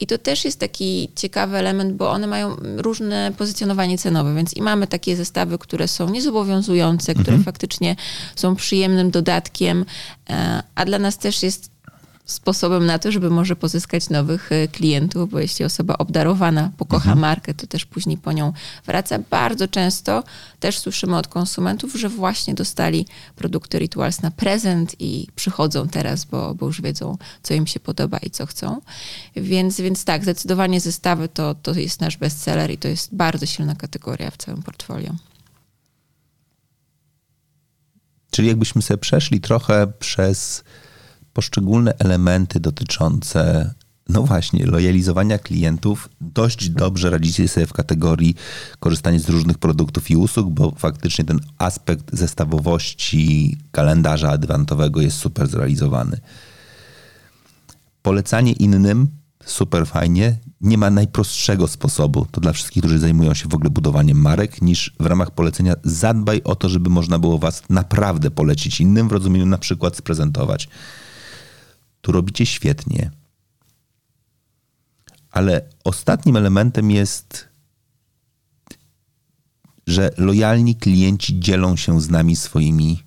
I to też jest taki ciekawy element, bo one mają różne pozycjonowanie cenowe, więc i mamy takie zestawy, które są niezobowiązujące, które mhm. faktycznie są przyjemnym dodatkiem, e, a dla nas też jest sposobem na to, żeby może pozyskać nowych e, klientów, bo jeśli osoba obdarowana pokocha mhm. markę, to też później po nią wraca. Bardzo często też słyszymy od konsumentów, że właśnie dostali produkty Rituals na prezent i przychodzą teraz, bo, bo już wiedzą, co im się podoba i co chcą. Więc, więc tak, zdecydowanie zestawy to, to jest nasz bestseller i to jest bardzo silna kategoria w całym portfolio. Czyli jakbyśmy sobie przeszli trochę przez poszczególne elementy dotyczące, no właśnie, lojalizowania klientów dość dobrze radzicie sobie w kategorii korzystania z różnych produktów i usług, bo faktycznie ten aspekt zestawowości kalendarza adwentowego jest super zrealizowany. Polecanie innym super fajnie. Nie ma najprostszego sposobu, to dla wszystkich, którzy zajmują się w ogóle budowaniem marek, niż w ramach polecenia zadbaj o to, żeby można było was naprawdę polecić innym, w rozumieniu na przykład sprezentować tu robicie świetnie. Ale ostatnim elementem jest, że lojalni klienci dzielą się z nami swoimi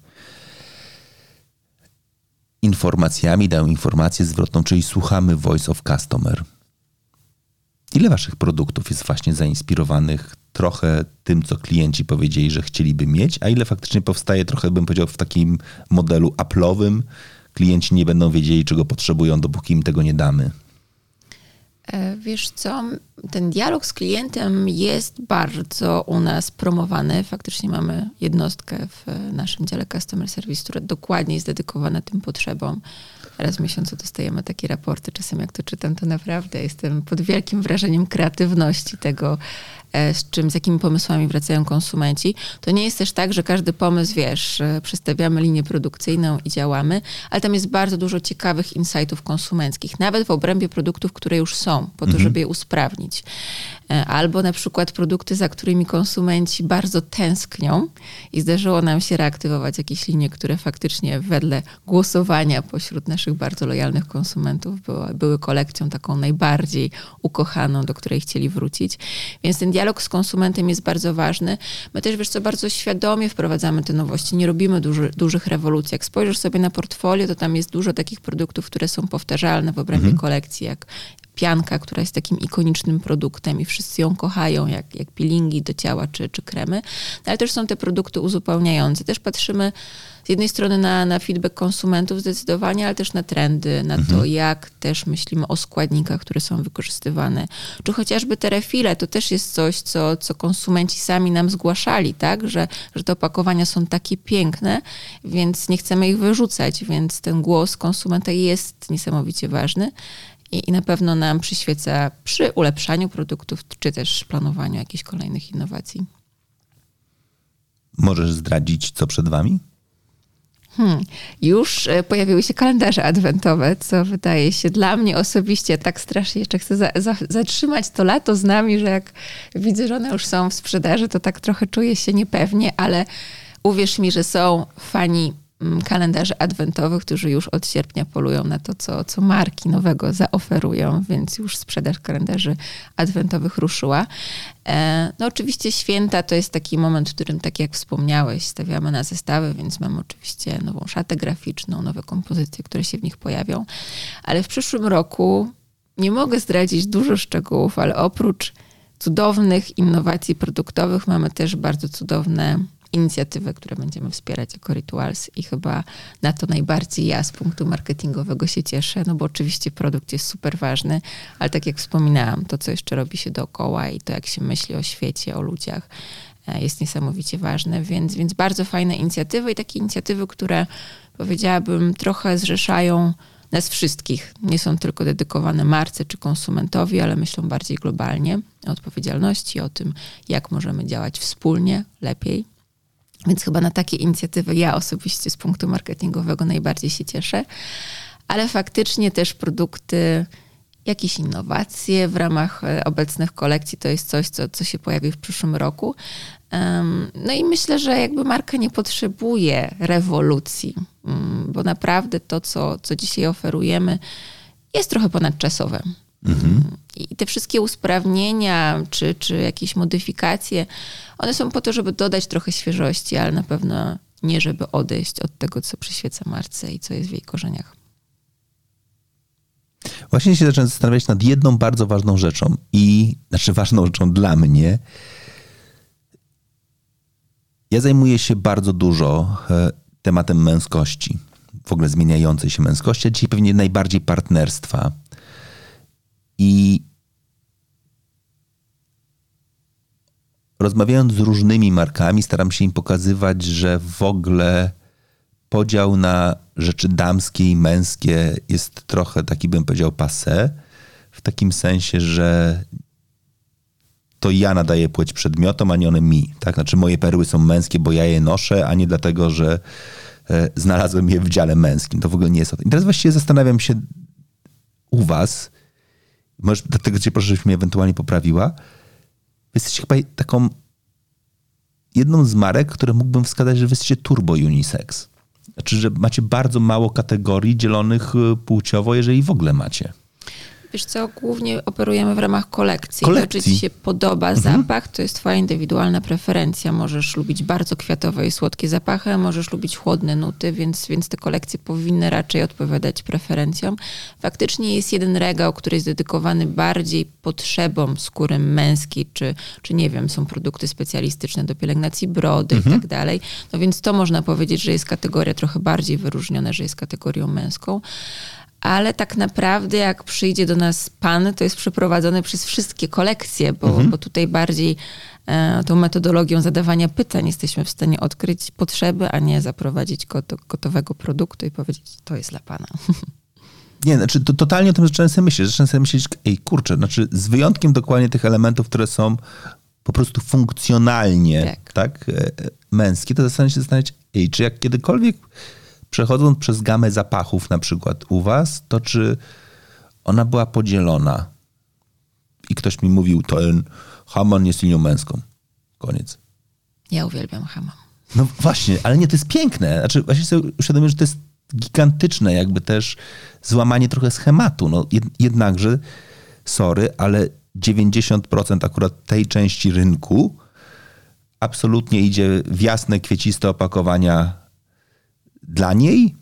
informacjami, dają informację zwrotną, czyli słuchamy Voice of Customer. Ile waszych produktów jest właśnie zainspirowanych trochę tym, co klienci powiedzieli, że chcieliby mieć, a ile faktycznie powstaje trochę, bym powiedział, w takim modelu Apple'owym, klienci nie będą wiedzieli, czego potrzebują, dopóki im tego nie damy? E, wiesz co, ten dialog z klientem jest bardzo u nas promowany. Faktycznie mamy jednostkę w naszym dziale Customer Service, która dokładnie jest dedykowana tym potrzebom. Raz w miesiącu dostajemy takie raporty. Czasem jak to czytam, to naprawdę jestem pod wielkim wrażeniem kreatywności tego, z czym, z jakimi pomysłami wracają konsumenci. To nie jest też tak, że każdy pomysł, wiesz, przestawiamy linię produkcyjną i działamy, ale tam jest bardzo dużo ciekawych insightów konsumenckich, nawet w obrębie produktów, które już są, po to, mhm. żeby je usprawnić. E, albo na przykład produkty, za którymi konsumenci bardzo tęsknią i zdarzyło nam się reaktywować jakieś linie, które faktycznie wedle głosowania pośród naszych bardzo lojalnych konsumentów były, były kolekcją taką najbardziej ukochaną, do której chcieli wrócić. Więc ten dialog z konsumentem jest bardzo ważny. My też, wiesz co, bardzo świadomie wprowadzamy te nowości, nie robimy duży, dużych rewolucji. Jak spojrzysz sobie na portfolio, to tam jest dużo takich produktów, które są powtarzalne w obrębie mhm. kolekcji, jak pianka, która jest takim ikonicznym produktem i wszyscy ją kochają, jak, jak peelingi do ciała czy, czy kremy, ale też są te produkty uzupełniające. Też patrzymy z jednej strony na, na feedback konsumentów zdecydowanie, ale też na trendy, na mhm. to, jak też myślimy o składnikach, które są wykorzystywane. Czy chociażby te refile, to też jest coś, co, co konsumenci sami nam zgłaszali, tak? Że, że te opakowania są takie piękne, więc nie chcemy ich wyrzucać, więc ten głos konsumenta jest niesamowicie ważny i, i na pewno nam przyświeca przy ulepszaniu produktów, czy też planowaniu jakichś kolejnych innowacji. Możesz zdradzić, co przed Wami? Hmm. Już e, pojawiły się kalendarze adwentowe, co wydaje się dla mnie osobiście tak strasznie jeszcze chcę za, za, zatrzymać to lato z nami, że jak widzę, że one już są w sprzedaży, to tak trochę czuję się niepewnie, ale uwierz mi, że są fani kalendarzy adwentowych, którzy już od sierpnia polują na to, co, co marki nowego zaoferują, więc już sprzedaż kalendarzy adwentowych ruszyła. E, no oczywiście święta to jest taki moment, w którym, tak jak wspomniałeś, stawiamy na zestawy, więc mamy oczywiście nową szatę graficzną, nowe kompozycje, które się w nich pojawią, ale w przyszłym roku nie mogę zdradzić dużo szczegółów, ale oprócz cudownych innowacji produktowych mamy też bardzo cudowne inicjatywę, które będziemy wspierać jako Rituals i chyba na to najbardziej ja z punktu marketingowego się cieszę, no bo oczywiście produkt jest super ważny, ale tak jak wspominałam, to co jeszcze robi się dookoła i to jak się myśli o świecie, o ludziach e, jest niesamowicie ważne, więc, więc bardzo fajne inicjatywy i takie inicjatywy, które powiedziałabym trochę zrzeszają nas wszystkich. Nie są tylko dedykowane marce czy konsumentowi, ale myślą bardziej globalnie o odpowiedzialności, o tym, jak możemy działać wspólnie, lepiej. Więc chyba na takie inicjatywy ja osobiście z punktu marketingowego najbardziej się cieszę. Ale faktycznie też produkty, jakieś innowacje w ramach e, obecnych kolekcji to jest coś, co, co się pojawi w przyszłym roku. No i myślę, że jakby marka nie potrzebuje rewolucji, mm, bo naprawdę to, co, co dzisiaj oferujemy, jest trochę ponadczasowe. Mhm. I te wszystkie usprawnienia czy, czy jakieś modyfikacje, one są po to, żeby dodać trochę świeżości, ale na pewno nie żeby odejść od tego, co przyświeca marce i co jest w jej korzeniach. Właśnie się zacząłem zastanawiać nad jedną bardzo ważną rzeczą i, znaczy ważną rzeczą dla mnie, ja zajmuję się bardzo dużo e, tematem męskości, w ogóle zmieniającej się męskości, a dzisiaj pewnie najbardziej partnerstwa. I rozmawiając z różnymi markami, staram się im pokazywać, że w ogóle podział na rzeczy damskie i męskie jest trochę taki, bym powiedział, passe. W takim sensie, że to ja nadaję płeć przedmiotom, a nie one mi. Tak? Znaczy moje perły są męskie, bo ja je noszę, a nie dlatego, że e, znalazłem je w dziale męskim. To w ogóle nie jest o tym. I teraz właściwie zastanawiam się u was, może dlatego cię proszę, żebyś mnie ewentualnie poprawiła. Jesteście chyba taką jedną z marek, które mógłbym wskazać, że wy jesteście turbo unisex. Znaczy, że macie bardzo mało kategorii dzielonych e, płciowo, jeżeli w ogóle macie. Wiesz co, głównie operujemy w ramach kolekcji. kolekcji. To, czy ci się podoba mhm. zapach, to jest twoja indywidualna preferencja. Możesz lubić bardzo kwiatowe i słodkie zapachy, możesz lubić chłodne nuty, więc, więc te kolekcje powinny raczej odpowiadać preferencjom. Faktycznie jest jeden regał, który jest dedykowany bardziej potrzebom skóry męskiej, czy, czy nie wiem, są produkty specjalistyczne do pielęgnacji brody mhm. i tak dalej. No więc to można powiedzieć, że jest kategoria trochę bardziej wyróżniona, że jest kategorią męską ale tak naprawdę jak przyjdzie do nas pan, to jest przeprowadzony przez wszystkie kolekcje, bo, mhm. bo tutaj bardziej e, tą metodologią zadawania pytań jesteśmy w stanie odkryć potrzeby, a nie zaprowadzić go do gotowego produktu i powiedzieć, to jest dla pana. Nie, znaczy to, totalnie o tym zacząłem sobie myśleć. Zacząłem sobie myśleć, ej kurczę, znaczy z wyjątkiem dokładnie tych elementów, które są po prostu funkcjonalnie tak. tak e, męskie, to zastanawiam się zastanawiać, ej, czy jak kiedykolwiek przechodząc przez gamę zapachów, na przykład u Was, to czy ona była podzielona i ktoś mi mówił, to ten Haman jest linią męską. Koniec. Ja uwielbiam Haman. No właśnie, ale nie, to jest piękne. Znaczy, właśnie sobie uświadomiłem, że to jest gigantyczne jakby też złamanie trochę schematu. No jednakże, sorry, ale 90% akurat tej części rynku absolutnie idzie w jasne, kwieciste opakowania dla niej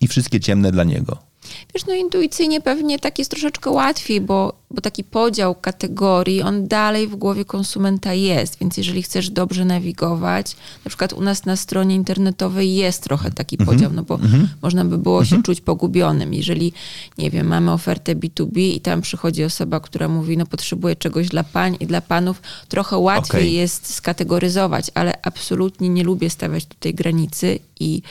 i wszystkie ciemne dla niego. Wiesz, no intuicyjnie pewnie tak jest troszeczkę łatwiej, bo, bo taki podział kategorii, on dalej w głowie konsumenta jest, więc jeżeli chcesz dobrze nawigować, na przykład u nas na stronie internetowej jest trochę taki mm -hmm. podział, no bo mm -hmm. można by było mm -hmm. się mhm. czuć pogubionym. Jeżeli, nie wiem, mamy ofertę B2B i tam przychodzi osoba, która mówi, no potrzebuję czegoś dla pań i dla panów, trochę łatwiej okay. jest skategoryzować, ale absolutnie nie lubię stawiać tutaj granicy i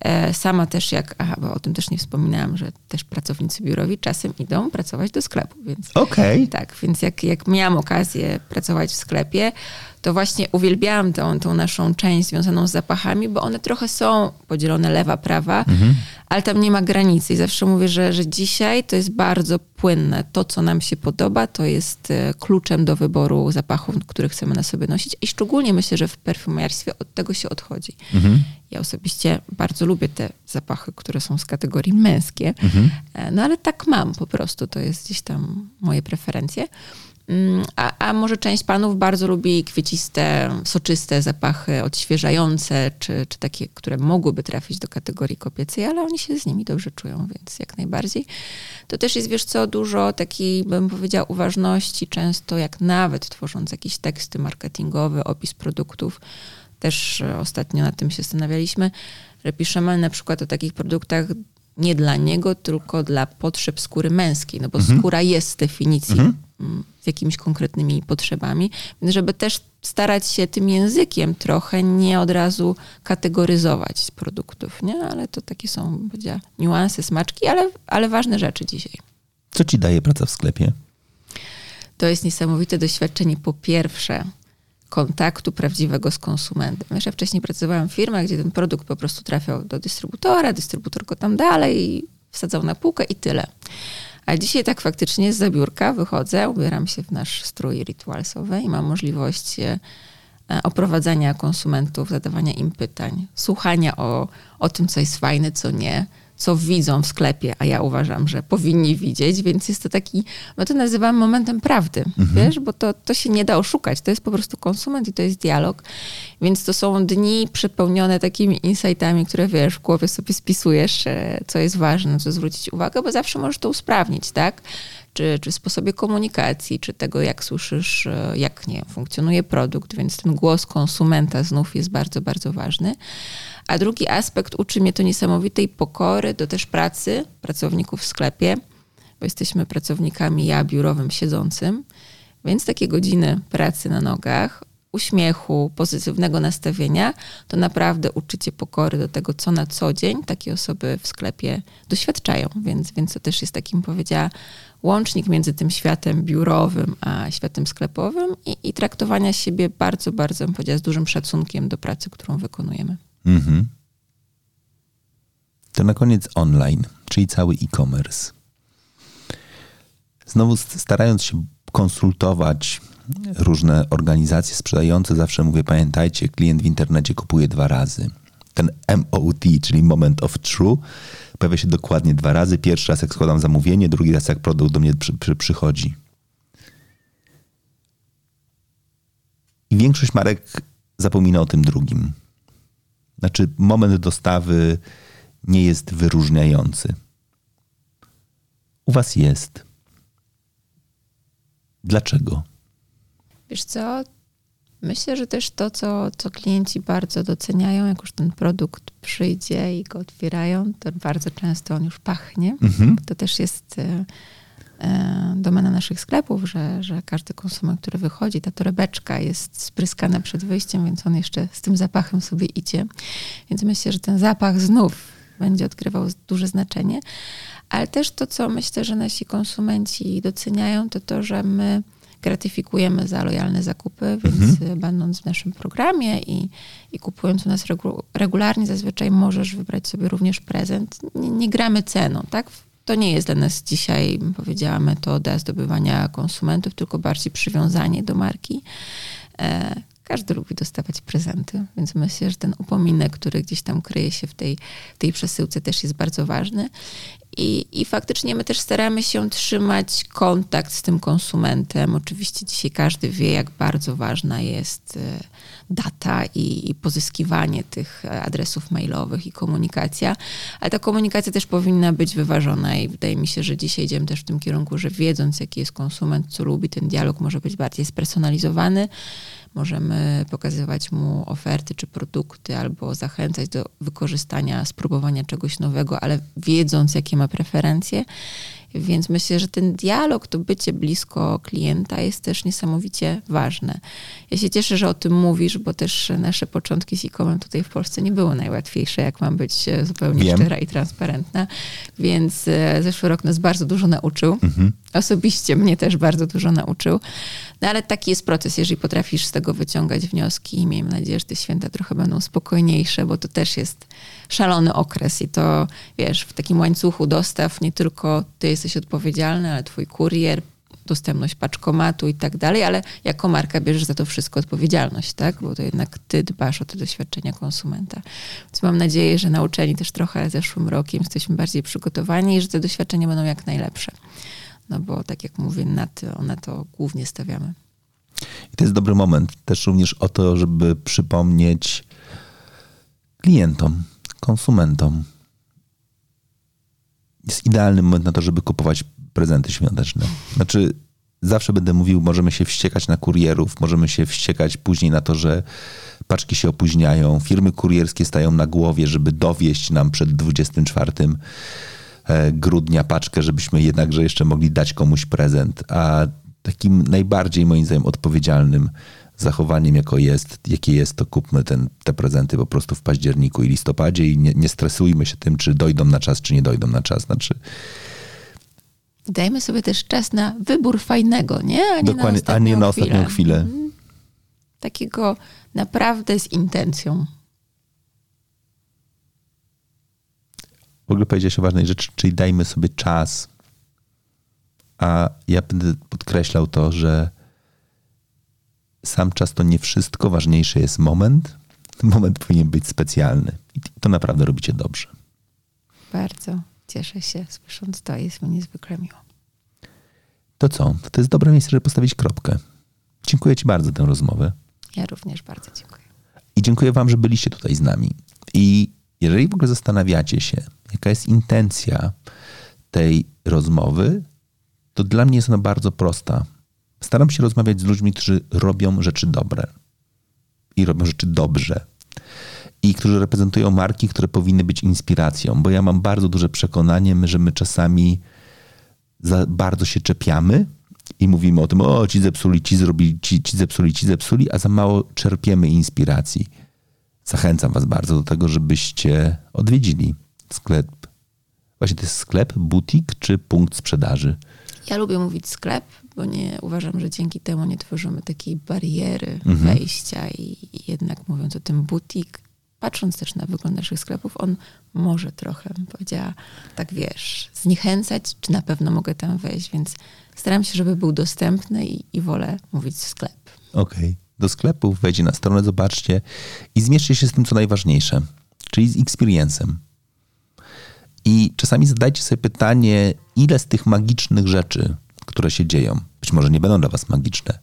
E, sama też jak, aha, bo o tym też nie wspominałam, że też pracownicy biurowi czasem idą pracować do sklepu, więc okay. tak, więc jak, jak miałam okazję pracować w sklepie, to właśnie uwielbiałam tą, tą naszą część związaną z zapachami, bo one trochę są podzielone lewa, prawa, mhm. ale tam nie ma granicy. I zawsze mówię, że, że dzisiaj to jest bardzo płynne. To, co nam się podoba, to jest e, kluczem do wyboru zapachów, które chcemy na sobie nosić. I szczególnie myślę, że w perfumiarstwie od tego się odchodzi. Mhm. Ja osobiście bardzo lubię te zapachy, które są z kategorii męskie, mhm. E, no ale tak mam po prostu. To jest gdzieś tam moje preferencje. Mm, a, a, może część panów bardzo lubi kwieciste, soczyste zapachy, odświeżające, czy, czy takie, które mogłyby trafić do kategorii kobiecej, ale oni się z nimi dobrze czują, więc jak najbardziej. To też jest, wiesz co, dużo takiej, bym powiedziała, uważności, często jak nawet tworząc jakieś teksty marketingowe, opis produktów, też ostatnio nad tym się zastanawialiśmy, że piszemy na przykład o takich produktach nie dla niego, tylko dla potrzeb skóry męskiej, no bo mhm. skóra jest z definicji mhm mm, z jakimiś konkretnymi potrzebami, więc żeby też starać się tym językiem trochę nie od razu kategoryzować produktów, nie? Ale to takie są, powiedziała, niuanse, smaczki, ale, ale ważne rzeczy dzisiaj. Co ci daje praca w sklepie? To jest niesamowite doświadczenie. Po pierwsze, kontaktu prawdziwego z konsumentem. Ja wcześniej pracowałam w firmach, gdzie ten produkt po prostu trafiał do dystrybutora, dystrybutor go tam dalej wsadzał na półkę i tyle. A dzisiaj tak faktycznie z zabiórka wychodzę, ubieram się w nasz strój ritualsowy i mam możliwość e, oprowadzania konsumentów, zadawania im pytań, słuchania o, o tym, co jest fajne, co nie, co widzą w sklepie, a ja uważam, że powinni widzieć, więc jest to taki, no to nazywam momentem prawdy, mhm. wiesz, bo to, to się nie da oszukać, to jest po prostu konsument i to jest dialog, więc to są dni przepełnione takimi insightami, które wiesz, w głowie sobie spisujesz, e, co jest ważne, co zwrócić uwagę, bo zawsze możesz to usprawnić, tak? Czy, czy sposobie komunikacji, czy tego, jak słyszysz, e, jak nie funkcjonuje produkt, więc ten głos konsumenta znów jest bardzo, bardzo ważny. A drugi aspekt uczy mnie to niesamowitej pokory do też pracy pracowników w sklepie, bo jesteśmy pracownikami ja biurowym siedzącym, więc takie godziny pracy na nogach, uśmiechu, pozytywnego nastawienia, to naprawdę uczycie pokory do tego, co na co dzień takie osoby w sklepie doświadczają. Więc, więc to też jest takim, powiedziała, łącznik między tym światem biurowym a światem sklepowym i, i traktowania siebie bardzo, bardzo, bym powiedziała, z dużym szacunkiem do pracy, którą wykonujemy. Mhm. To na koniec online, czyli cały e-commerce. Znowu starając się konsultować różne organizacje sprzedające, zawsze mówię, pamiętajcie, klient w internecie kupuje dwa razy. Ten MOT, czyli Moment of True, pojawia się dokładnie dwa razy. Pierwszy raz, jak składam zamówienie, drugi raz, jak produkt do mnie przy, przy, przychodzi. I większość marek zapomina o tym drugim. Znaczy, moment dostawy nie jest wyróżniający. U Was jest. Dlaczego? Wiesz co? Myślę, że też to, co, co klienci bardzo doceniają, jak już ten produkt przyjdzie i go otwierają, to bardzo często on już pachnie. Mhm. To też jest e, domena naszych sklepów, że, że każdy konsument, który wychodzi, ta torebeczka jest spryskana przed wyjściem, więc on jeszcze z tym zapachem sobie idzie. Więc myślę, że ten zapach znów będzie odgrywał duże znaczenie. Ale też to, co myślę, że nasi konsumenci doceniają, to to, że my gratyfikujemy za lojalne zakupy, więc mhm. będąc w naszym programie i, i kupując u nas regu regularnie, zazwyczaj możesz wybrać sobie również prezent. Nie, nie gramy ceną, tak? To nie jest dla nas dzisiaj, powiedziała, metoda zdobywania konsumentów, tylko bardziej przywiązanie do marki. E, każdy lubi dostawać prezenty, więc myślę, że ten upominek, który gdzieś tam kryje się w tej, tej przesyłce, też jest bardzo ważny. I, I faktycznie my też staramy się trzymać kontakt z tym konsumentem. Oczywiście dzisiaj każdy wie, jak bardzo ważna jest e, data i, i, pozyskiwanie tych adresów mailowych i komunikacja, ale ta komunikacja też powinna być wyważona i wydaje mi się, że dzisiaj idziemy też w tym kierunku, że wiedząc, jaki jest konsument, co lubi, ten dialog może być bardziej spersonalizowany. Możemy pokazywać mu oferty czy produkty, albo zachęcać do wykorzystania, spróbowania czegoś nowego, ale wiedząc, jakie ma preferencje. Więc myślę, że ten dialog, to bycie blisko klienta jest też niesamowicie ważne. Ja się cieszę, że o tym mówisz, bo też nasze początki z e-commerce tutaj w Polsce nie były najłatwiejsze, jak mam być e, zupełnie Wiem. szczera i transparentna. Więc e, zeszły rok nas bardzo dużo nauczył. Mhm. Osobiście mnie też bardzo dużo nauczył. No ale taki jest proces, jeżeli potrafisz z tego wyciągać wnioski i miejmy nadzieję, że te święta trochę będą spokojniejsze, bo to też jest szalony okres i to, wiesz, w takim łańcuchu dostaw nie tylko ty jesteś odpowiedzialny, ale twój kurier, dostępność paczkomatu i tak dalej, ale jako marka bierzesz za to wszystko odpowiedzialność, tak? Bo to jednak ty dbasz o te doświadczenia konsumenta. Więc mam nadzieję, że nauczeni też trochę zeszłym rokiem jesteśmy bardziej przygotowani i że te doświadczenia będą jak najlepsze. No bo tak jak mówię, na to, na to głównie stawiamy. I to jest dobry moment też również o to, żeby przypomnieć klientom, konsumentom. Jest idealny moment na to, żeby kupować prezenty świąteczne. Znaczy, zawsze będę mówił, możemy się wściekać na kurierów, możemy się wściekać później na to, że paczki się opóźniają, firmy kurierskie stają na głowie, żeby dowieść nam przed 24 e, grudnia paczkę, żebyśmy jednakże jeszcze mogli dać komuś prezent. A takim najbardziej moim zdaniem odpowiedzialnym zachowaniem, jako jest, jakie jest, to kupmy ten, te prezenty po prostu w październiku i listopadzie i nie, nie stresujmy się tym, czy dojdą na czas, czy nie dojdą na czas. Znaczy, Dajmy sobie też czas na wybór fajnego, nie? A nie Dokładnie, na a nie na chwilę. ostatnią chwilę. Mhm. Takiego naprawdę z intencją. w ogóle powiedziałeś o ważnej rzeczy, czyli dajmy sobie czas. A ja będę podkreślał to, że sam czas to nie wszystko, ważniejszy jest moment. Moment powinien być specjalny. I to naprawdę robicie dobrze. Bardzo cieszę się słysząc to, jest mi niezwykle miło. To co? To jest dobre miejsce, żeby postawić kropkę. Dziękuję Ci bardzo za tę rozmowę. Ja również bardzo dziękuję. I dziękuję Wam, że byliście tutaj z nami. I jeżeli w ogóle zastanawiacie się, jaka jest intencja tej rozmowy, to dla mnie jest ona bardzo prosta. Staram się rozmawiać z ludźmi, którzy robią rzeczy dobre i robią rzeczy dobrze. I którzy reprezentują marki, które powinny być inspiracją, bo ja mam bardzo duże przekonanie, że my czasami za bardzo się czepiamy i mówimy o tym, o ci zepsuli, ci zrobili, ci, ci zepsuli, ci zepsuli, a za mało czerpiemy inspiracji. Zachęcam Was bardzo do tego, żebyście odwiedzili sklep. Właśnie to jest sklep, butik czy punkt sprzedaży? Ja lubię mówić sklep, bo nie uważam, że dzięki temu nie tworzymy takiej bariery Mhm. wejścia i, i jednak mówiąc o tym butik, patrząc też na wygląd naszych sklepów, on może trochę, bym powiedziała, tak wiesz, zniechęcać, czy na pewno mogę tam wejść, więc staram się, żeby był dostępny i, i wolę mówić sklep. Okej. Do sklepu wejdźcie na stronę, zobaczcie i zmierzcie się z tym, co najważniejsze, czyli z experience'em. I czasami zadajcie sobie pytanie, ile z tych magicznych rzeczy, które się dzieją, być może nie będą dla Was magiczne,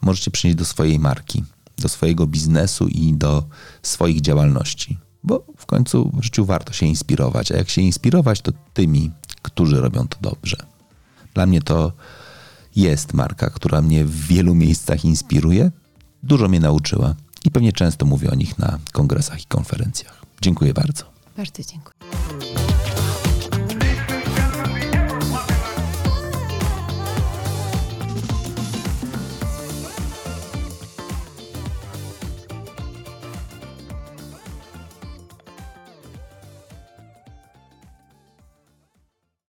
możecie przynieść do swojej marki, do swojego biznesu i do swoich działalności. Bo w końcu w życiu warto się inspirować, a jak się inspirować, to tymi, którzy robią to dobrze. Dla mnie to jest marka, która mnie w wielu miejscach inspiruje, dużo mnie nauczyła i pewnie często mówię o nich na kongresach i konferencjach. Dziękuję bardzo. Bardzo dziękuję.